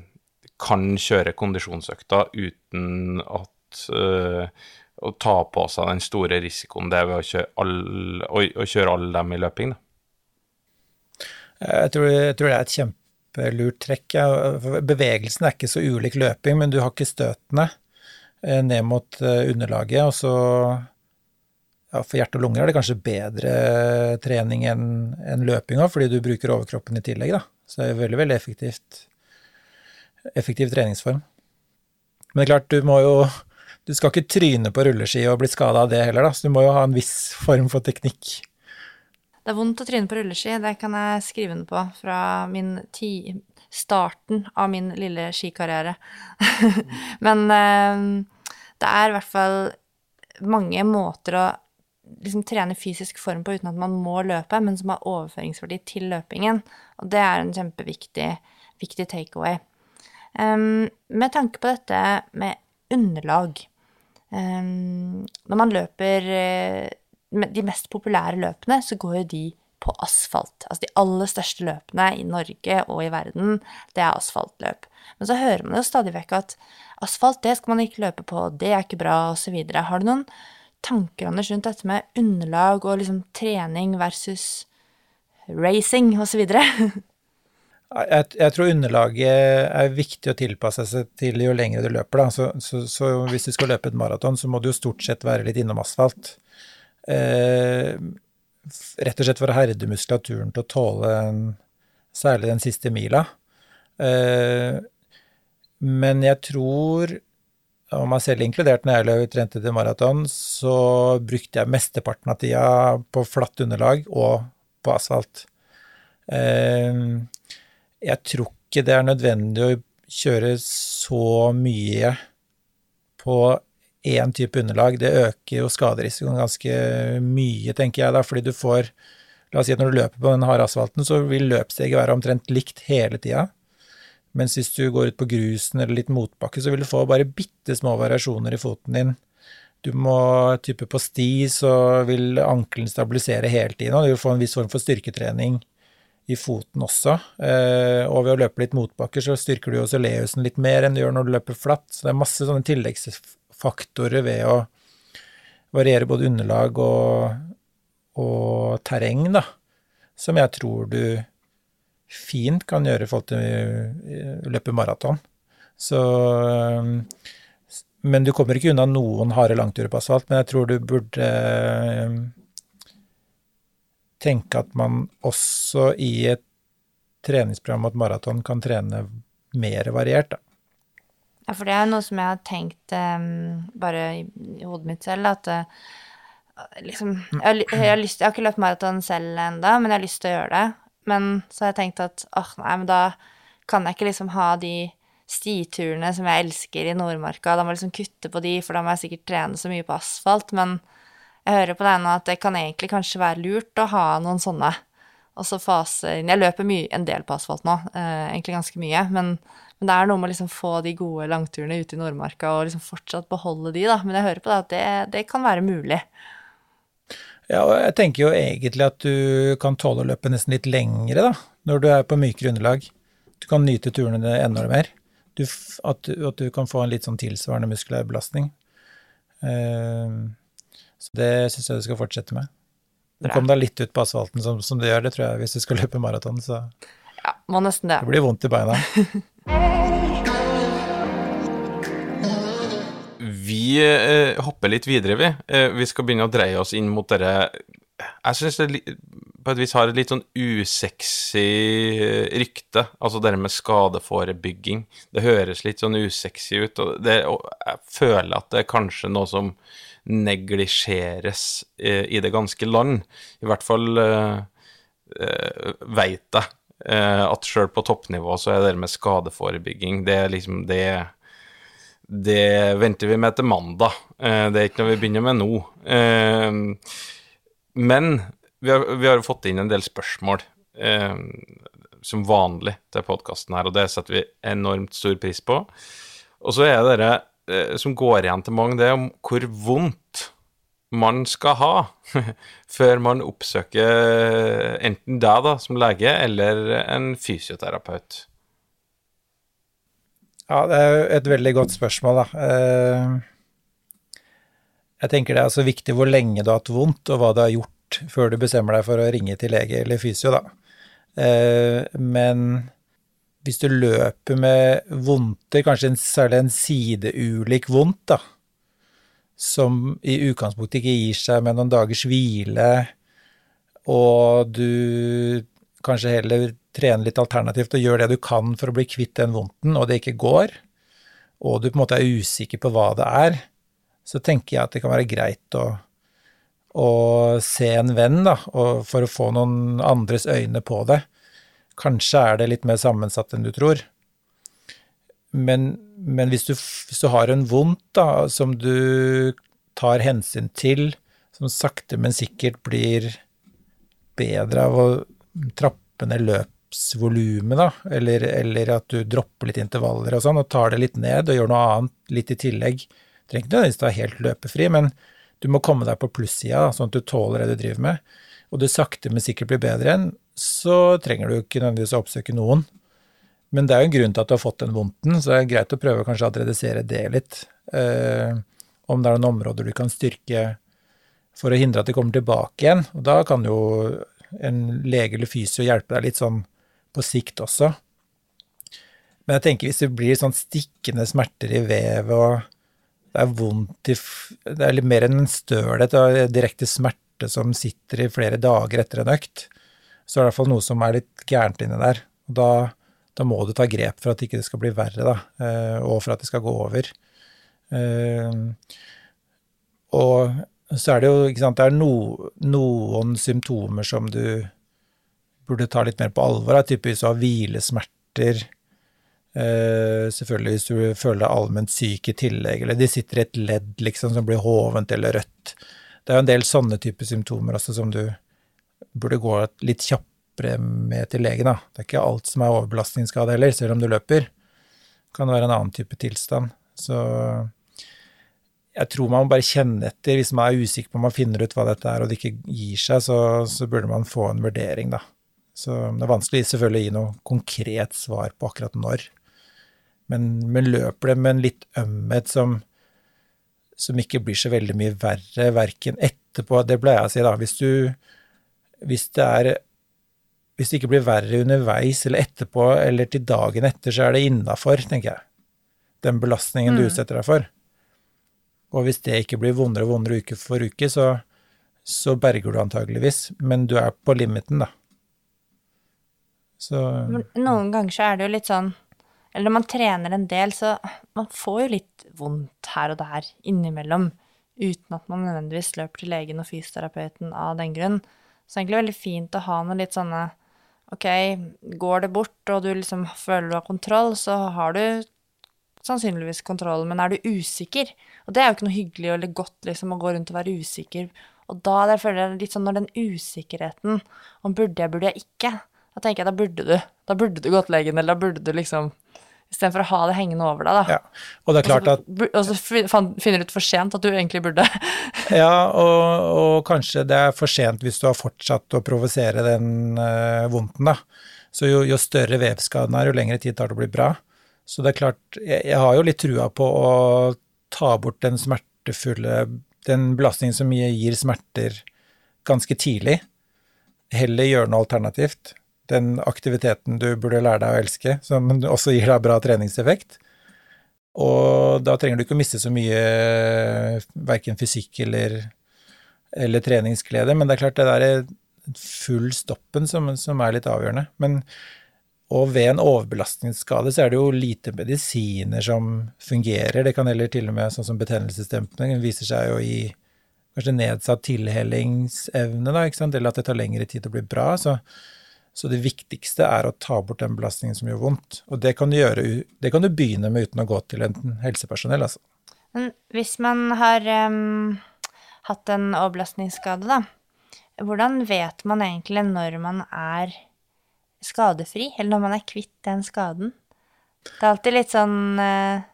kan kjøre kondisjonsøkta uten at eh, å ta på seg den store risikoen det er ved å kjøre, all, å, å kjøre alle dem i løping. Da. Jeg tror, jeg tror det er et kjempelurt trekk. Bevegelsen er ikke så ulik løping, men du har ikke støtene ned mot eh, underlaget. Og så ja, For hjerte og lunger er det kanskje bedre trening enn en løping fordi du bruker overkroppen i tillegg. da. Så det er veldig, veldig effektivt, effektiv treningsform. Men det er klart, du må jo Du skal ikke tryne på rulleski og bli skada av det heller, da. Så du må jo ha en viss form for teknikk. Det er vondt å tryne på rulleski, det kan jeg skrive under på fra min ti starten av min lille skikarriere. Men eh, det er i hvert fall mange måter å liksom trene fysisk form på uten at man må løpe, men som har overføringsverdi til løpingen. Og det er en kjempeviktig viktig takeaway. Um, med tanke på dette med underlag um, Når man løper uh, de mest populære løpene, så går jo de på asfalt. Altså de aller største løpene i Norge og i verden, det er asfaltløp. Men så hører man jo stadig vekk at asfalt, det skal man ikke løpe på, det er ikke bra, osv. Har du noen tanker, Anders, rundt dette med underlag og liksom trening versus racing, osv.? Jeg, jeg, tror underlaget er viktig å tilpasse seg til jo lenger du løper. Så, så, så hvis du skal løpe et maraton, så må du jo stort sett være litt innom asfalt. Eh, rett og slett for å herde muskulaturen til å tåle en, særlig den siste mila. Eh, men jeg tror, og meg selv inkludert når jeg trente til maraton, så brukte jeg mesteparten av tida på flatt underlag og på asfalt. Eh, jeg tror ikke det er nødvendig å kjøre så mye på én type underlag. Det øker jo skaderisikoen ganske mye, tenker jeg da, fordi du får La oss si at når du løper på den harde asfalten, så vil løpssteget være omtrent likt hele tida. Mens hvis du går ut på grusen eller litt motbakke, så vil du få bare bitte små variasjoner i foten din. Du må type på sti, så vil ankelen stabilisere hele tiden, og du vil få en viss form for styrketrening i foten også. Eh, og ved å løpe litt motbakker så styrker du også leusen litt mer enn du gjør når du løper flatt. Så det er masse sånne tilleggsfaktorer ved å variere både underlag og, og terreng, da, som jeg tror du fint kan gjøre i forhold til å løpe maraton. Så Men du kommer ikke unna noen harde langturer på asfalt, men jeg tror du burde tenke at man også i et treningsprogram mot maraton kan trene mer variert, da. Ja, for det er noe som jeg har tenkt um, bare i, i, hodet mitt selv, at uh, liksom jeg har, jeg, har lyst, jeg har, ikke løpt maraton selv ennå, men jeg har lyst til å gjøre det. Men så har jeg tenkt at åh, nei, men da kan jeg ikke liksom ha de stiturene som jeg elsker i Nordmarka. Da må jeg liksom kutte på de, for da må jeg sikkert trene så mye på asfalt. Men jeg hører på deg nå at det kan egentlig kanskje være lurt å ha noen sånne. Og så faser inn Jeg løper mye, en del på asfalt nå, eh, egentlig ganske mye. Men, men, det er noe med å liksom få de gode langturene ute i Nordmarka og liksom fortsatt beholde de, da. Men jeg hører på deg at det, det kan være mulig. Ja, og jeg tenker jo egentlig at du kan tåle å løpe nesten litt lengre, da, når du er på mykere underlag. Du kan nyte turene enda mer. Du, at, at, du kan få en litt sånn tilsvarende muskulær belastning. Uh, så det syns jeg du skal fortsette med. Du kom deg litt ut på asfalten som, som, du gjør, det tror jeg, hvis du skal løpe maraton, så Ja, må nesten det. Det blir vondt i beina. vi eh, hopper litt videre, vi. Eh, vi skal begynne å dreie oss inn mot dere Jeg syns det på et vis har et litt sånn usexy rykte, altså det med skadeforebygging. Det høres litt sånn usexy ut, og, det, og jeg føler at det er kanskje noe som neglisjeres eh, i det ganske land. I hvert fall eh, eh veit jeg eh, at sjøl på toppnivå så er det med skadeforebygging Det er liksom det Det venter vi med til mandag. Eh, det er ikke noe vi begynner med nå. Eh, men vi har, har, fått inn en del spørsmål som vanlig til podkasten her, og det setter vi enormt stor pris på. Og så er det eh, som går igjen til mange, det om hvor vondt man skal ha før man oppsøker enten deg da, som lege, eller en fysioterapeut. Ja, det er jo et veldig godt spørsmål, da. Eh, Jeg tenker det er så viktig hvor lenge du har hatt vondt, og hva du har gjort før du bestemmer deg for å ringe til lege eller fysio, da. Eh, Men hvis du løper med vondter, kanskje en, særlig en sideulik vondt, da, som i utgangspunktet ikke gir seg med noen dagers hvile, og du kanskje heller trener litt alternativt og gjør det du kan for å bli kvitt den vondten, og det ikke går, og du på en måte er usikker på hva det er, så tenker jeg at det kan være greit å, å se en venn, da, for å få noen andres øyne på det. Kanskje er det litt mer sammensatt enn du tror. Men, men hvis, du, hvis du har en vondt da, som du tar hensyn til, som sakte, men sikkert blir bedre av å trappe ned løpsvolumet, da, eller, eller at du dropper litt intervaller og sånn, og tar det litt ned og gjør noe annet litt i tillegg. Trenger ikke nødvendigvis være helt løpefri, men du må komme deg på plussida, sånn at du tåler det du driver med, og du sakte, men sikkert blir bedre igjen, så trenger du ikke nødvendigvis å oppsøke noen. Men det er jo en grunn til at du har fått den vondten, så det er greit å prøve kanskje å redusere det litt. Eh, om det er noen områder du kan styrke for å hindre at de kommer tilbake igjen. Og da kan jo en lege eller fysio hjelpe deg litt sånn på sikt også. Men jeg tenker hvis det blir sånn stikkende smerter i vevet, og det er vondt i Det er litt mer enn en stølhet og direkte smerte som sitter i flere dager etter en økt, så er det i hvert fall noe som er litt gærent inni der. Og da, da må du ta grep for at ikke det skal bli verre, da, eh, og for at det skal gå over. Eh, Og så er det jo, ikke sant, det er no, noen symptomer som du burde ta litt mer på alvor, er typisk du har hvilesmerter, Uh, selvfølgelig hvis du føler deg allment syk i tillegg, eller de sitter i et ledd liksom som blir hovent eller rødt. Det er jo en del sånne typer symptomer også som du burde gå litt kjappere med til legen, da. Det er ikke alt som er overbelastningsskade heller, selv om du løper. Det kan være en annen type tilstand. Så jeg tror man må bare kjenne etter. Hvis man er usikker på om man finner ut hva dette er, og det ikke gir seg, så, så burde man få en vurdering, da. Så det er vanskelig selvfølgelig å gi noe konkret svar på akkurat når. Men, men løper det med en litt ømhet som, som ikke blir så veldig mye verre, verken etterpå Det pleier jeg å si, da. Hvis du Hvis det er Hvis det ikke blir verre underveis eller etterpå eller til dagen etter, så er det innafor, tenker jeg. Den belastningen du utsetter deg for. Og hvis det ikke blir vondere og vondere uke for uke, så, så berger du antageligvis. Men du er på limiten, da. Så Noen ganger så er det jo litt sånn Eller når man trener en del, så man får jo litt vondt her og der innimellom, uten at man nødvendigvis løper til legen og fysioterapeuten av den grunn. Så egentlig veldig fint å ha noe litt sånne Ok, går det bort, og du liksom føler du har kontroll, så har du sannsynligvis kontroll, men er du usikker? Og det er jo ikke noe hyggelig eller godt liksom å gå rundt og være usikker. Og da føler jeg litt sånn når den usikkerheten om burde jeg, burde jeg ikke, da tenker jeg da burde du. Da burde du gå til legen, eller da burde du liksom Istedenfor å ha det hengende over deg, da. ja. Og det klart og, at så, og så finner du ut for sent at du egentlig burde. Ja, og, og kanskje det er for sent hvis du har fortsatt å provosere den uh, vondten, da. Så jo, jo større vevskaden er, jo lengre tid tar det å bli bra. Så det er klart, jeg, jeg har jo litt trua på å ta bort den smertefulle Den belastningen som gir smerter ganske tidlig. Heller gjøre noe alternativt. Den aktiviteten du burde lære deg å elske, som også gir deg bra treningseffekt. Og da trenger du ikke å miste så mye verken fysikk eller, eller treningsglede, men det er klart det der er full stoppen som, som er litt avgjørende. Men, og ved en overbelastningsskade så er det jo lite medisiner som fungerer. Det kan heller til og med sånn som betennelsesdempende viser seg jo i kanskje nedsatt tilhellingsevne, da, eller at det tar lengre tid å bli bra. Så, så det viktigste er å ta bort den belastningen som gjør vondt. Og det kan du, gjøre, det kan du begynne med uten å gå til enten helsepersonell, altså. Men hvis man har um, hatt en overbelastningsskade, da, hvordan vet man egentlig når man er skadefri, eller når man er kvitt den skaden? Det er alltid litt sånn uh,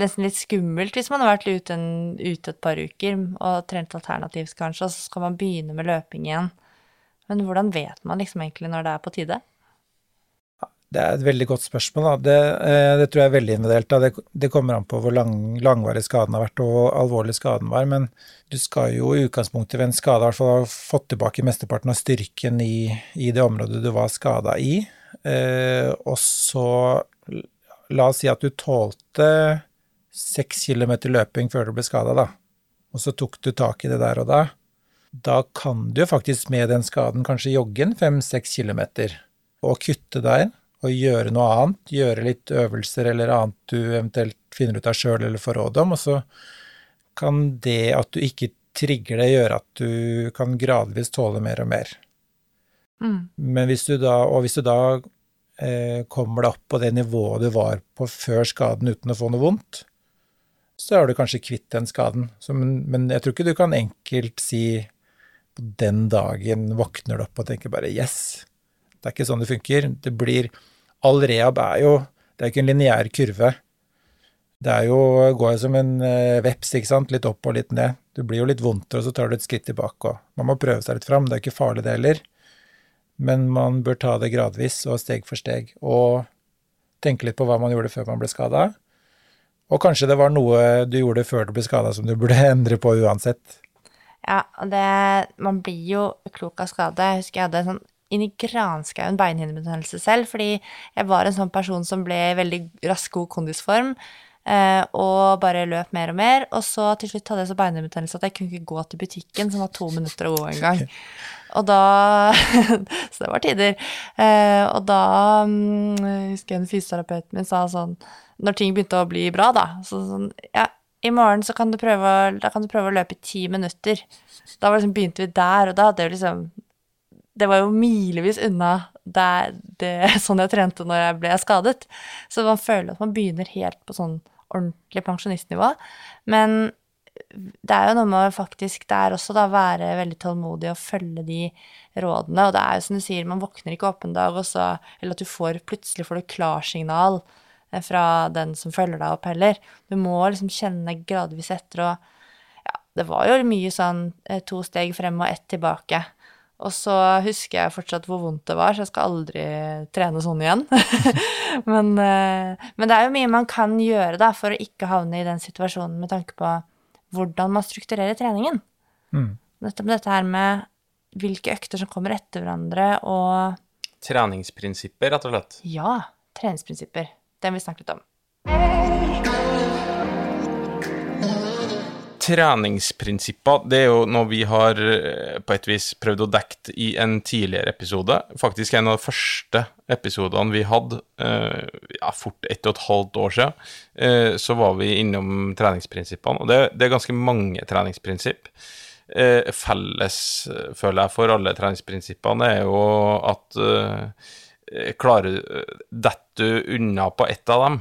nesten litt skummelt hvis man har vært ute, en, ute et par uker og trent alternativt kanskje, og så skal man begynne med løping igjen. Men hvordan vet man liksom egentlig når det er på tide? Det er et veldig godt spørsmål. Det, eh, det tror jeg er veldig individuelt. Det, det kommer an på hvor lang, langvarig skaden har vært og hvor alvorlig skaden var. Men du skal jo i utgangspunktet ved en skade i hvert fall ha fått tilbake mesteparten av styrken i, i det området du var skada i. Eh, og så La oss si at du tålte seks kilometer løping før du ble skada, da. Og så tok du tak i det der og da. Da kan du jo faktisk med den skaden kanskje jogge en fem-seks kilometer og kutte der og gjøre noe annet, gjøre litt øvelser eller annet du eventuelt finner ut av sjøl eller får råd om, og så kan det at du ikke trigger det, gjøre at du kan gradvis tåle mer og mer. Mm. Men hvis du da, og hvis du da eh, kommer deg opp på det nivået du var på før skaden uten å få noe vondt, så er du kanskje kvitt den skaden. Så, men, men jeg tror ikke du kan enkelt si den dagen våkner du opp og tenker bare yes. Det er ikke sånn det funker. Det blir All rehab er jo Det er ikke en lineær kurve. Det er jo, går jo som en eh, veps, ikke sant. Litt opp og litt ned. Du blir jo litt vondt, og så tar du et skritt tilbake. Og man må prøve seg litt fram. Det er ikke farlig, det heller. Men man bør ta det gradvis og steg for steg. Og tenke litt på hva man gjorde før man ble skada. Og kanskje det var noe du gjorde før du ble skada som du burde endre på uansett. Ja, og det Man blir jo klok av skade. Jeg husker jeg hadde en sånn inn i granskauen beinhinnebetennelse selv, fordi jeg var en sånn person som ble i veldig rask god kondisform. eh, og bare løp mer og mer. Og så til slutt hadde jeg så beinhinnebetennelse at jeg kunne ikke gå til butikken, som var to minutter å gå en gang. Og da Så det var tider. Eh, og da jeg husker jeg en fysioterapeuten min sa sånn Når ting begynte å bli bra, da, så sånn Ja, i morgen så kan du prøve, kan du prøve å løpe i ti minutter. Da liksom, begynte vi der, og da hadde jeg liksom Det var jo milevis unna det, det, sånn jeg trente når jeg ble skadet. Så man føler at man begynner helt på sånn ordentlig pensjonistnivå. Men det er jo noe med faktisk der også da være veldig tålmodig og følge de rådene. Og det er jo som du sier, man våkner ikke opp en dag, og så Eller at du får plutselig får du klarsignal fra den som følger deg opp heller. Du må liksom kjenne gradvis etter og Ja, det var jo mye sånn eh, to steg frem og ett tilbake. Og så husker jeg fortsatt hvor vondt det var, så jeg skal aldri trene sånn igjen. men, eh, men det er jo mye man kan gjøre da, for å ikke havne i den situasjonen med tanke på hvordan man strukturerer treningen. Mm. Nettopp dette her med hvilke økter som kommer etter hverandre, og Treningsprinsipper, rett og slett. ja, treningsprinsipper. Har vi snakket om. Treningsprinsipper, det er jo noe vi har eh, på et vis prøvd å dekke i en tidligere episode. Faktisk en av de første episodene vi hadde, eh, ja, fort ett og et halvt år siden, eh, så var vi innom treningsprinsippene. Og det, er ganske mange treningsprinsipp. Felles, føler jeg, for alle treningsprinsippene er jo at klarer Detter du unna på ett av dem,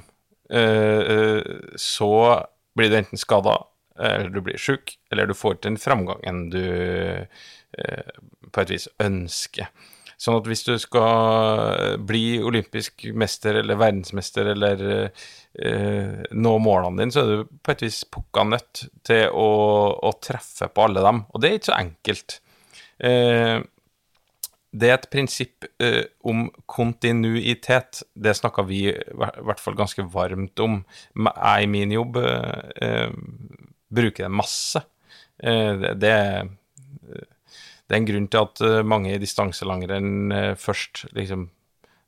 eh, eh, så blir du enten skada, eller du blir sjuk, eller du får til den framgangen du eh, på et vis ønsker. Sånn at hvis du skal bli olympisk mester eller verdensmester eller eh, nå målene dine, så er du på et vis pukka nødt til å, å treffe på alle dem. Og det er ikke så enkelt. Eh, det er et prinsipp uh, om kontinuitet. Det snakka vi i hvert fall ganske varmt om. Jeg i min jobb uh, uh, bruker det masse. Det, det, er, det er en grunn til at mange i distanselangrenn først liksom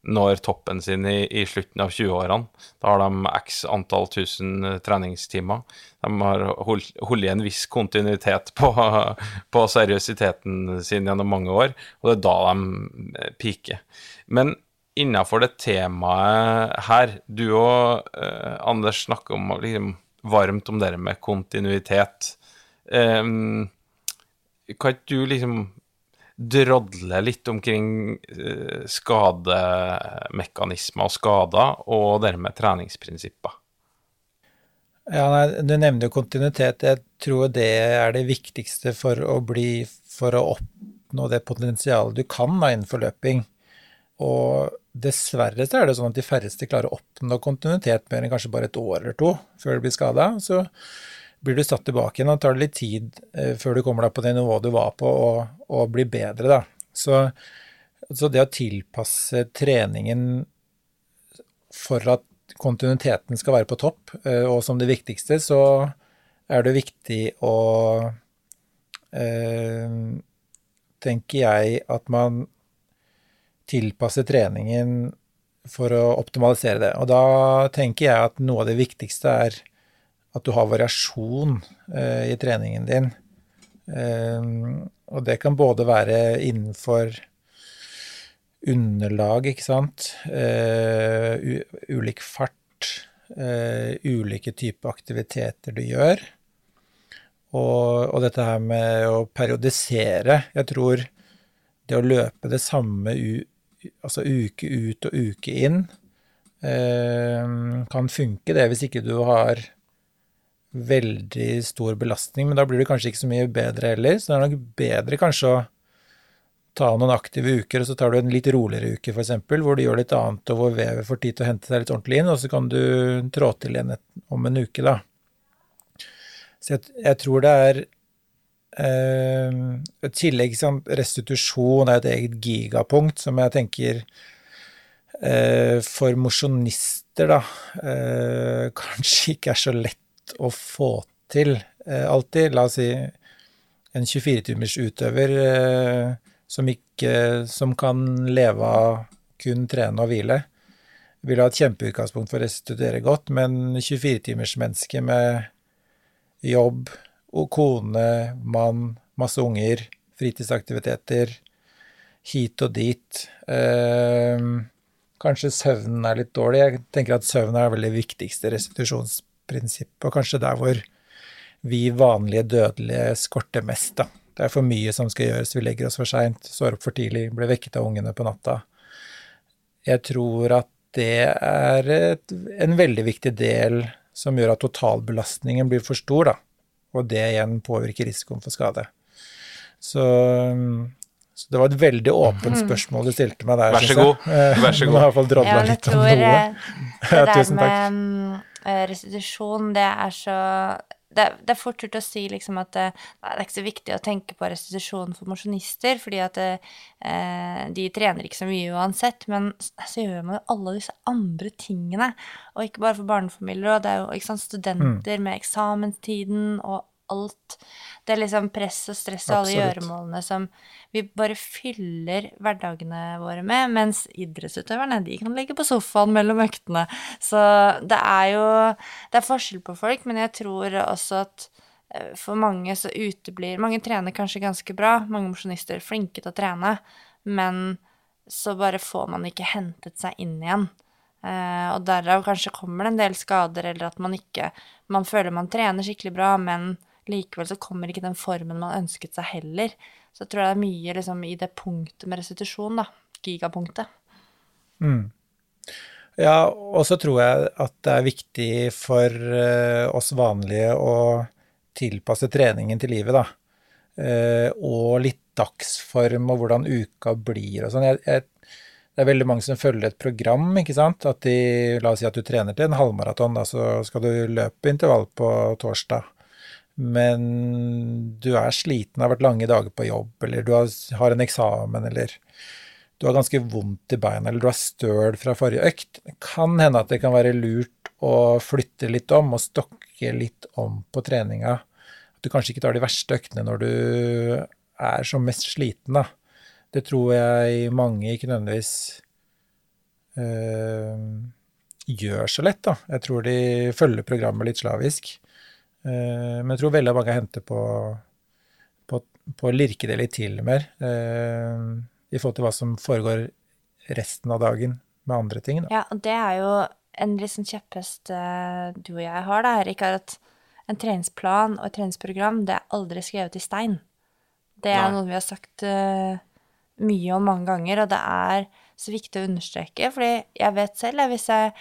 når toppen sin i, i slutten av 20-årene. Da har de x antall tusen eh, treningstimer. De har holdt, holdt en viss kontinuitet på, på seriøsiteten sin gjennom mange år, og det er da de eh, peaker. Men innafor det temaet her, du og eh, Anders snakker om liksom, varmt om det med kontinuitet. Eh, kan ikke du liksom drodle litt omkring eh, skademekanismer og skader, og dermed treningsprinsipper? Ja, nei, Du nevner jo kontinuitet. Jeg tror det er det viktigste for å bli For å oppnå det potensialet du kan da innenfor løping. og dessverre så er det sånn at de færreste klarer å oppnå kontinuitet mer enn kanskje bare et år eller to før de blir skada. Så blir du satt tilbake igjen, og tar det litt tid eh, før du kommer deg på det nivået du var på, og, og blir bedre, da. Så, så det å tilpasse treningen for at kontinuiteten skal være på topp, eh, og som det viktigste, så er det viktig å eh, Tenker jeg at man tilpasser treningen for å optimalisere det. Og da tenker jeg at noe av det viktigste er at du har variasjon eh, i treningen din. Eh, og det kan både være innenfor underlag, ikke sant, eh, ulik fart, eh, ulike typer aktiviteter du gjør. Og, og, dette her med å periodisere Jeg tror det å løpe det samme altså uke ut og uke inn eh, kan funke, det, hvis ikke du har veldig stor belastning. Men da blir det kanskje ikke så mye bedre heller, så det er nok bedre kanskje å ta noen aktive uker, og så tar du en litt roligere uke, f.eks., hvor du gjør litt annet, og hvor vevet får tid til å hente seg litt ordentlig inn, og så kan du trå til igjen om en uke, da. Så jeg, jeg tror det er eh, I tillegg sånn, restitusjon er et eget gigapunkt som jeg tenker eh, for mosjonister, da, eh, kanskje ikke er så lett å få til eh, alltid. La oss si en 24-timers utøver eh, som, ikke, som kan leve av kun trene og hvile, vil ha et kjempeutgangspunkt for å restituere godt, men 24-timersmenneske med jobb og kone, mann, masse unger, fritidsaktiviteter, hit og dit eh, Kanskje søvnen er litt dårlig. Jeg tenker at søvn er veldig viktigste restitusjonsprinsipp, og kanskje der hvor vi vanlige dødelige skorter mest, da. Det er for mye som skal gjøres, vi legger oss for seint, står opp for tidlig, blir vekket av ungene på natta. Jeg tror at det er et, en veldig viktig del som gjør at totalbelastningen blir for stor, da. Og det igjen påvirker risikoen for skade. Så, så det var et veldig åpent mhm. spørsmål du stilte meg der. Vær så god. Vær så god. ja, litt om noe. Eh, det der med mm, restitusjon, det er så det, det, er fort gjort å si liksom at det, eh, det, er ikke så viktig å tenke på restitusjon for mosjonister, fordi at det, eh, de trener ikke så mye uansett. Men så gjør man jo alle disse andre tingene. Og ikke bare for barnefamilier. Og det er jo ikke sant, studenter mm. med eksamenstiden og alt det er liksom press og stress og alle gjøremålene som vi bare fyller hverdagene våre med, mens idrettsutøverne, de kan ligge på sofaen mellom øktene. Så det er jo Det er forskjell på folk, men jeg tror også at eh, for mange så uteblir Mange trener kanskje ganske bra, mange mosjonister er flinke til å trene, men så bare får man ikke hentet seg inn igjen. Uh, og derav kanskje kommer det en del skader, eller at man ikke Man føler man trener skikkelig bra, men likevel så kommer ikke den formen man ønsket seg heller. Så jeg tror det er mye liksom, i det punktet med restitusjon, da. Gigapunktet. Mm. Ja, og så tror jeg at det er viktig for uh, oss vanlige å tilpasse treningen til livet, da. Uh, og litt dagsform og hvordan uka blir og sånn. det er veldig mange som følger et program, ikke sant. At de, la oss si at du trener til en halvmaraton, da, så skal du løpe intervall på torsdag men du er sliten, har vært lange dager på jobb, eller du har en eksamen, eller du har ganske vondt i beina, eller du har støl fra forrige økt, det kan hende at det kan være lurt å flytte litt om og stokke litt om på treninga. At du kanskje ikke tar de verste øktene når du er som mest sliten, da. Det tror jeg mange ikke nødvendigvis øh, gjør så lett, da. Jeg tror de følger programmet litt slavisk. Eh, men jeg tror veldig mange henter på, på, på å lirke det litt til mer, eh, i forhold til hva som foregår resten av dagen med andre ting. Da. Ja, og det er jo en sånn kjepphest eh, du og jeg har, da, Erik, er at en treningsplan og et treningsprogram, det er aldri skrevet i stein. Det er Nei. noe vi har sagt uh, mye om mange ganger, og det er så viktig å understreke. fordi jeg vet selv at hvis jeg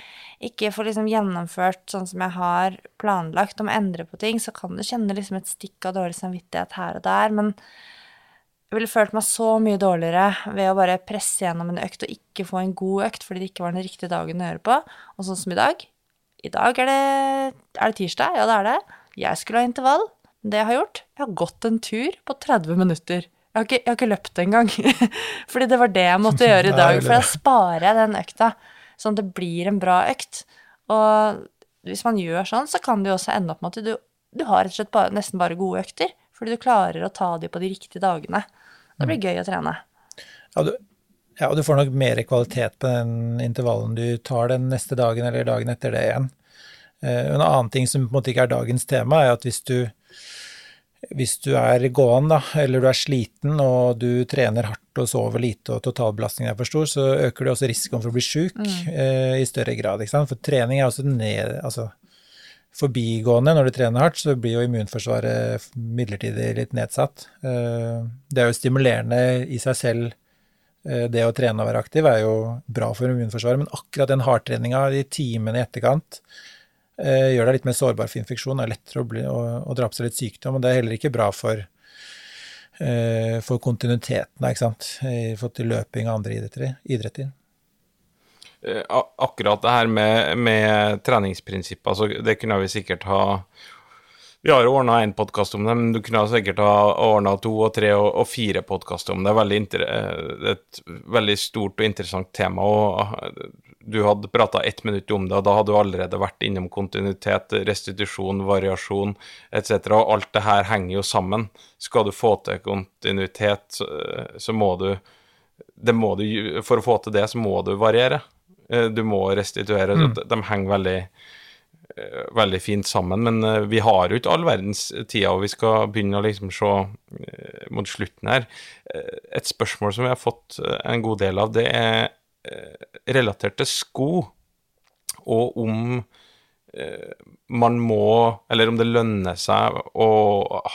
ikke får liksom gjennomført sånn som jeg har planlagt om å endre på ting, så kan du kjenne liksom et stikk av dårlig samvittighet her og der. Men jeg ville følt meg så mye dårligere ved å bare presse gjennom en økt og ikke få en god økt fordi det ikke var den riktige dagen å gjøre på. Og sånn som i dag. I dag er det, er det tirsdag, ja det er det. Jeg skulle ha intervall. Det jeg har gjort, jeg har gått en tur på 30 minutter. Jeg har ikke, jeg har ikke løpt engang. fordi det var det jeg måtte gjøre i dag. For da sparer jeg den økta, sånn at det blir en bra økt. Og hvis man gjør sånn, så kan det jo også ende opp med at du, du har rett og slett bare, nesten bare gode økter. Fordi du klarer å ta de på de riktige dagene. Det blir gøy å trene. Ja, du, ja, og du får nok mer kvalitet på den intervallen du tar den neste dagen eller dagen etter det igjen. Eh, En annen ting som på en måte ikke er dagens tema, er at hvis du, hvis du er gåen, da, eller du er sliten og du trener hardt og sover lite og totalbelastningen er for stor, så øker det også risikoen for å bli sjuk eh, i større grad. For trening er også ned, altså, forbigående. Når du trener hardt, så blir jo immunforsvaret midlertidig litt nedsatt. Eh, Det er jo stimulerende i seg selv Eh, det å trene og være aktiv er jo bra for immunforsvaret, men akkurat den hardtreninga i timene i etterkant gjør deg litt mer sårbar for infeksjon, er lettere å, bli, å, å dra på seg litt sykdom, og det er heller ikke bra for, eh, for kontinuiteten, ikke sant, i forhold til løping og andre idretter. idretter. Eh, akkurat det her med, med treningsprinsipper, altså det kunne vi sikkert ha Vi har ordna én podkast om det, men du kunne sikkert ha ordna to og tre og, fire podkaster om det. Det er, eh, det et veldig stort og interessant tema. og eh, Du hadde prata ett minutt om det, og da hadde du allerede vært innom kontinuitet, restitusjon, variasjon etc. Og alt det her henger jo sammen. Skal du få til kontinuitet, så, så må du det må du, for å få til det, så må du variere. Eh, Du må restituere. Mm. De, de henger veldig, eh, veldig fint sammen. Men eh, vi har jo ikke all verdens tida, og vi skal begynne å liksom se mot slutten her. Et spørsmål som vi har fått en god del av, det er relatert til sko, og om eh, man må, eller om det lønner seg å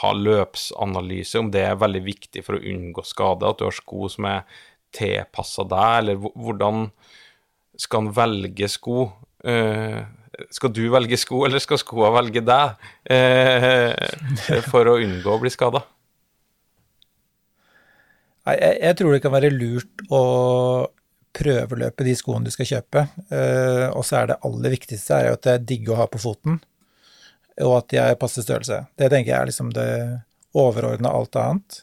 ha løpsanalyse, om det er veldig viktig for å unngå skade, at du har sko som er tilpassa deg, eller hvordan skal en velge sko? Eh, skal du velge sko, eller skal skoa velge deg, eh, for å unngå å bli skada? Jeg, jeg tror det kan være lurt å prøveløpe de skoene du skal kjøpe, eh, og så er det aller viktigste er jo at det er digge å ha på foten, og at de er passe størrelse. Det tenker jeg er liksom det overordna alt annet.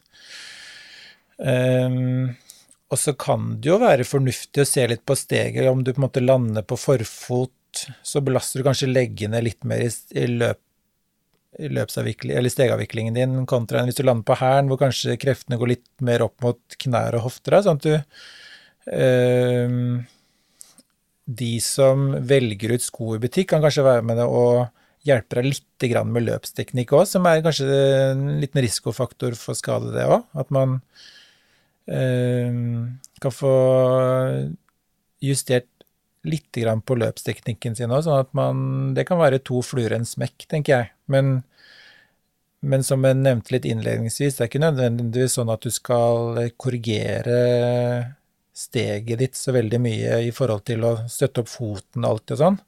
Um, og så kan det jo være fornuftig å se litt på steget. Om du på en måte lander på forfot, så belaster du kanskje leggene litt mer i, løp eller stegavviklingen din, kontra enn hvis du lander på hælen, hvor kanskje kreftene går litt mer opp mot knær og hofter. Sånn at du De som velger ut sko i butikk, kan kanskje være med det og hjelpe deg litt med løpsteknikk òg, som er kanskje en liten risikofaktor for skade, det òg. At man eh, kan få justert litt på løpsteknikken sin òg, sånn at man Det kan være to fluer en smekk, tenker jeg. Men, men som jeg nevnte litt innledningsvis, det er ikke nødvendigvis sånn at du skal korrigere steget ditt så veldig mye i forhold til å støtte opp foten alltid og sånn.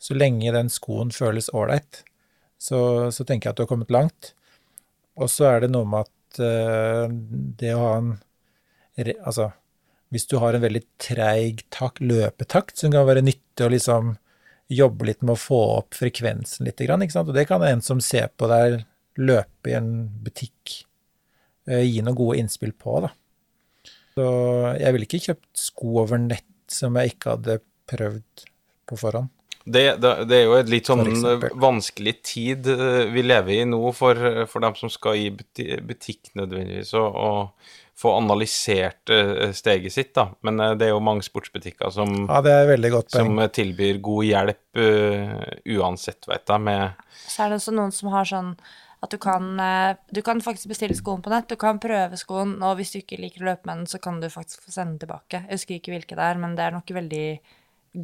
Så lenge den skoen føles ålreit, så, så tenker jeg at du har kommet langt. Og så er det noe med at uh, det å ha en Altså, hvis du har en veldig treig tak, løpetakt, som kan være nyttig å liksom jobbe litt med å få opp frekvensen litt, ikke sant? og det kan en som ser på deg løpe i en butikk, uh, gi noen gode innspill på, da. Så jeg ville ikke kjøpt sko over nett som jeg ikke hadde prøvd på forhånd. Det, det, det er jo et litt sånn vanskelig tid eh, vi lever i nå for, for dem som skal i buti- butikk nødvendigvis, og, og få analysert eh, steget sitt, da. Men eh, det er jo mange sportsbutikker som, Ja, det er godt som eh, tilbyr god hjelp uh, uansett, veit jeg, med Så er det også noen som har sånn at du kan, eh, du kan faktisk bestille skoen på nett. Du kan prøve skoen, og hvis du ikke liker å løpe med den, så kan du faktisk få sende den tilbake. Jeg husker ikke hvilke det er, men det er nok veldig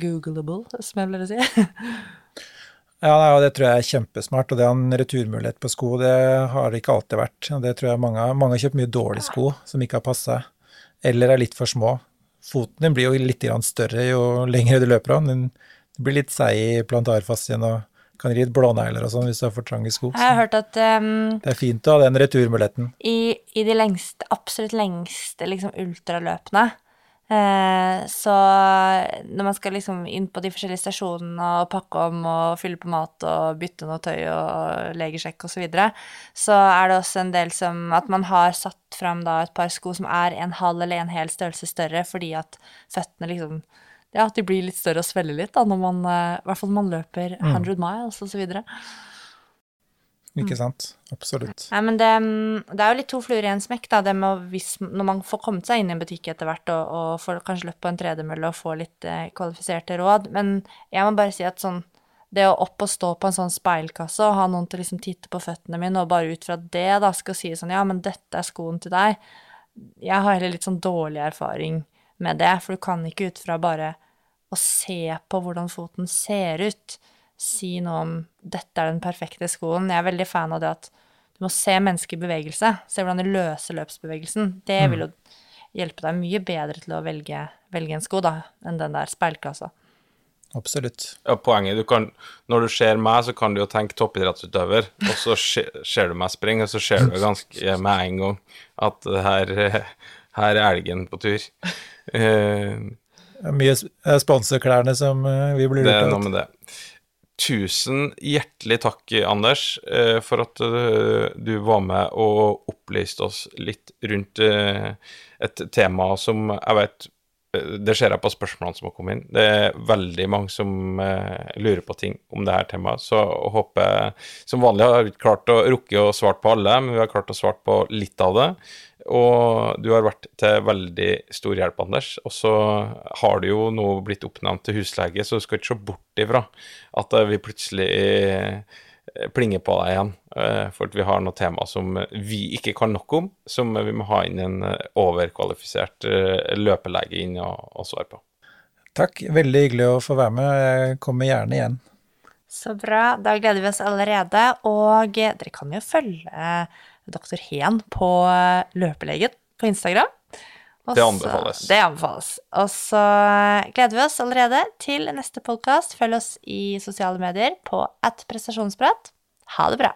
googleable, som jeg pleier si. Ja, det tror jeg er kjempesmart, og det å ha en returmulighet på sko, det har det ikke alltid vært. Det tror jeg mange, mange har kjøpt mye dårlige sko som ikke har passa, eller er litt for små. Foten din blir jo litt større jo lengre du løper av. Den blir litt seig i plantarfascien og kan ri blånegler og sånn hvis du har for trange sko. Jeg har hørt at um, Det er fint å ha den returmuletten. i, i de lengste, absolutt lengste liksom ultraløpene, eh, så når man skal liksom inn på de forskjellige stasjonene og pakke om og fylle på mat og bytte noe tøy og legesjekk og så videre, så er det også en del som at man har satt fram da et par sko som er en halv eller en hel størrelse større, fordi at føttene liksom ja, at de blir litt større og svelger litt da, når man, eh, i hvert fall når man løper 100 miles og så videre. Ikke sant? Absolutt. Ja, men det, det er jo litt to fluer i en smekk, da, det med hvis, når man får kommet seg inn i en butikk etter hvert og, og får kanskje løpt på en tredemølle og får litt eh, kvalifiserte råd. Men jeg må bare si at sånn det å opp og stå på en sånn speilkasse og ha noen til å liksom titte på føttene mine, og bare ut fra det da skal si sånn ja, men dette er skoen til deg, jeg har heller litt sånn dårlig erfaring med det, for du kan ikke ut fra bare å se på hvordan foten ser ut, si noe om dette er den perfekte skoen. Jeg er veldig fan av det at du må se mennesket i bevegelse, se hvordan de løser løpsbevegelsen. Det vil jo hjelpe deg mye bedre til å velge, velge en sko da, enn den der speilkassa. Absolutt. Ja, poenget du kan, Når du ser meg, så kan du jo tenke toppidrettsutøver, og så ser du meg springe, og så ser du ganske med en gang at her, her er elgen på tur. Eh, Det er Mye s- eh, som eh, vi blir Det er noe med det. Tusen hjertelig takk, Anders, eh, for at eh, du var med og opplyste oss litt rundt et tema som jeg vet Det ser jeg på spørsmålene som har kommet inn. Det er veldig mange som lurer på ting om det her temaet. Så håper jeg Som vanlig har vi ikke klart å rukke å svare på alle, men vi har klart å svare på litt av det. Og du har vært til veldig stor hjelp, Anders. Og så har du jo nå blitt oppnevnt til huslege, så du skal ikke se bort ifra at eh, vi plutselig eh, plinger på deg igjen. eh, For at vi har noe tema som vi ikke kan nok om, som vi må ha inn en overkvalifisert løpelege inn og, og svare på. Takk, veldig hyggelig å få være med. Jeg kommer gjerne igjen. Så bra, da gleder vi oss allerede, og dere kan jo følge Dr. Hen på eh, Løpelegen på Instagram. Også, Det anbefales. Det anbefales. Og så eh, gleder vi oss allerede til neste podkast. Følg oss i sosiale medier på at prestasjonsprat. Ha det bra.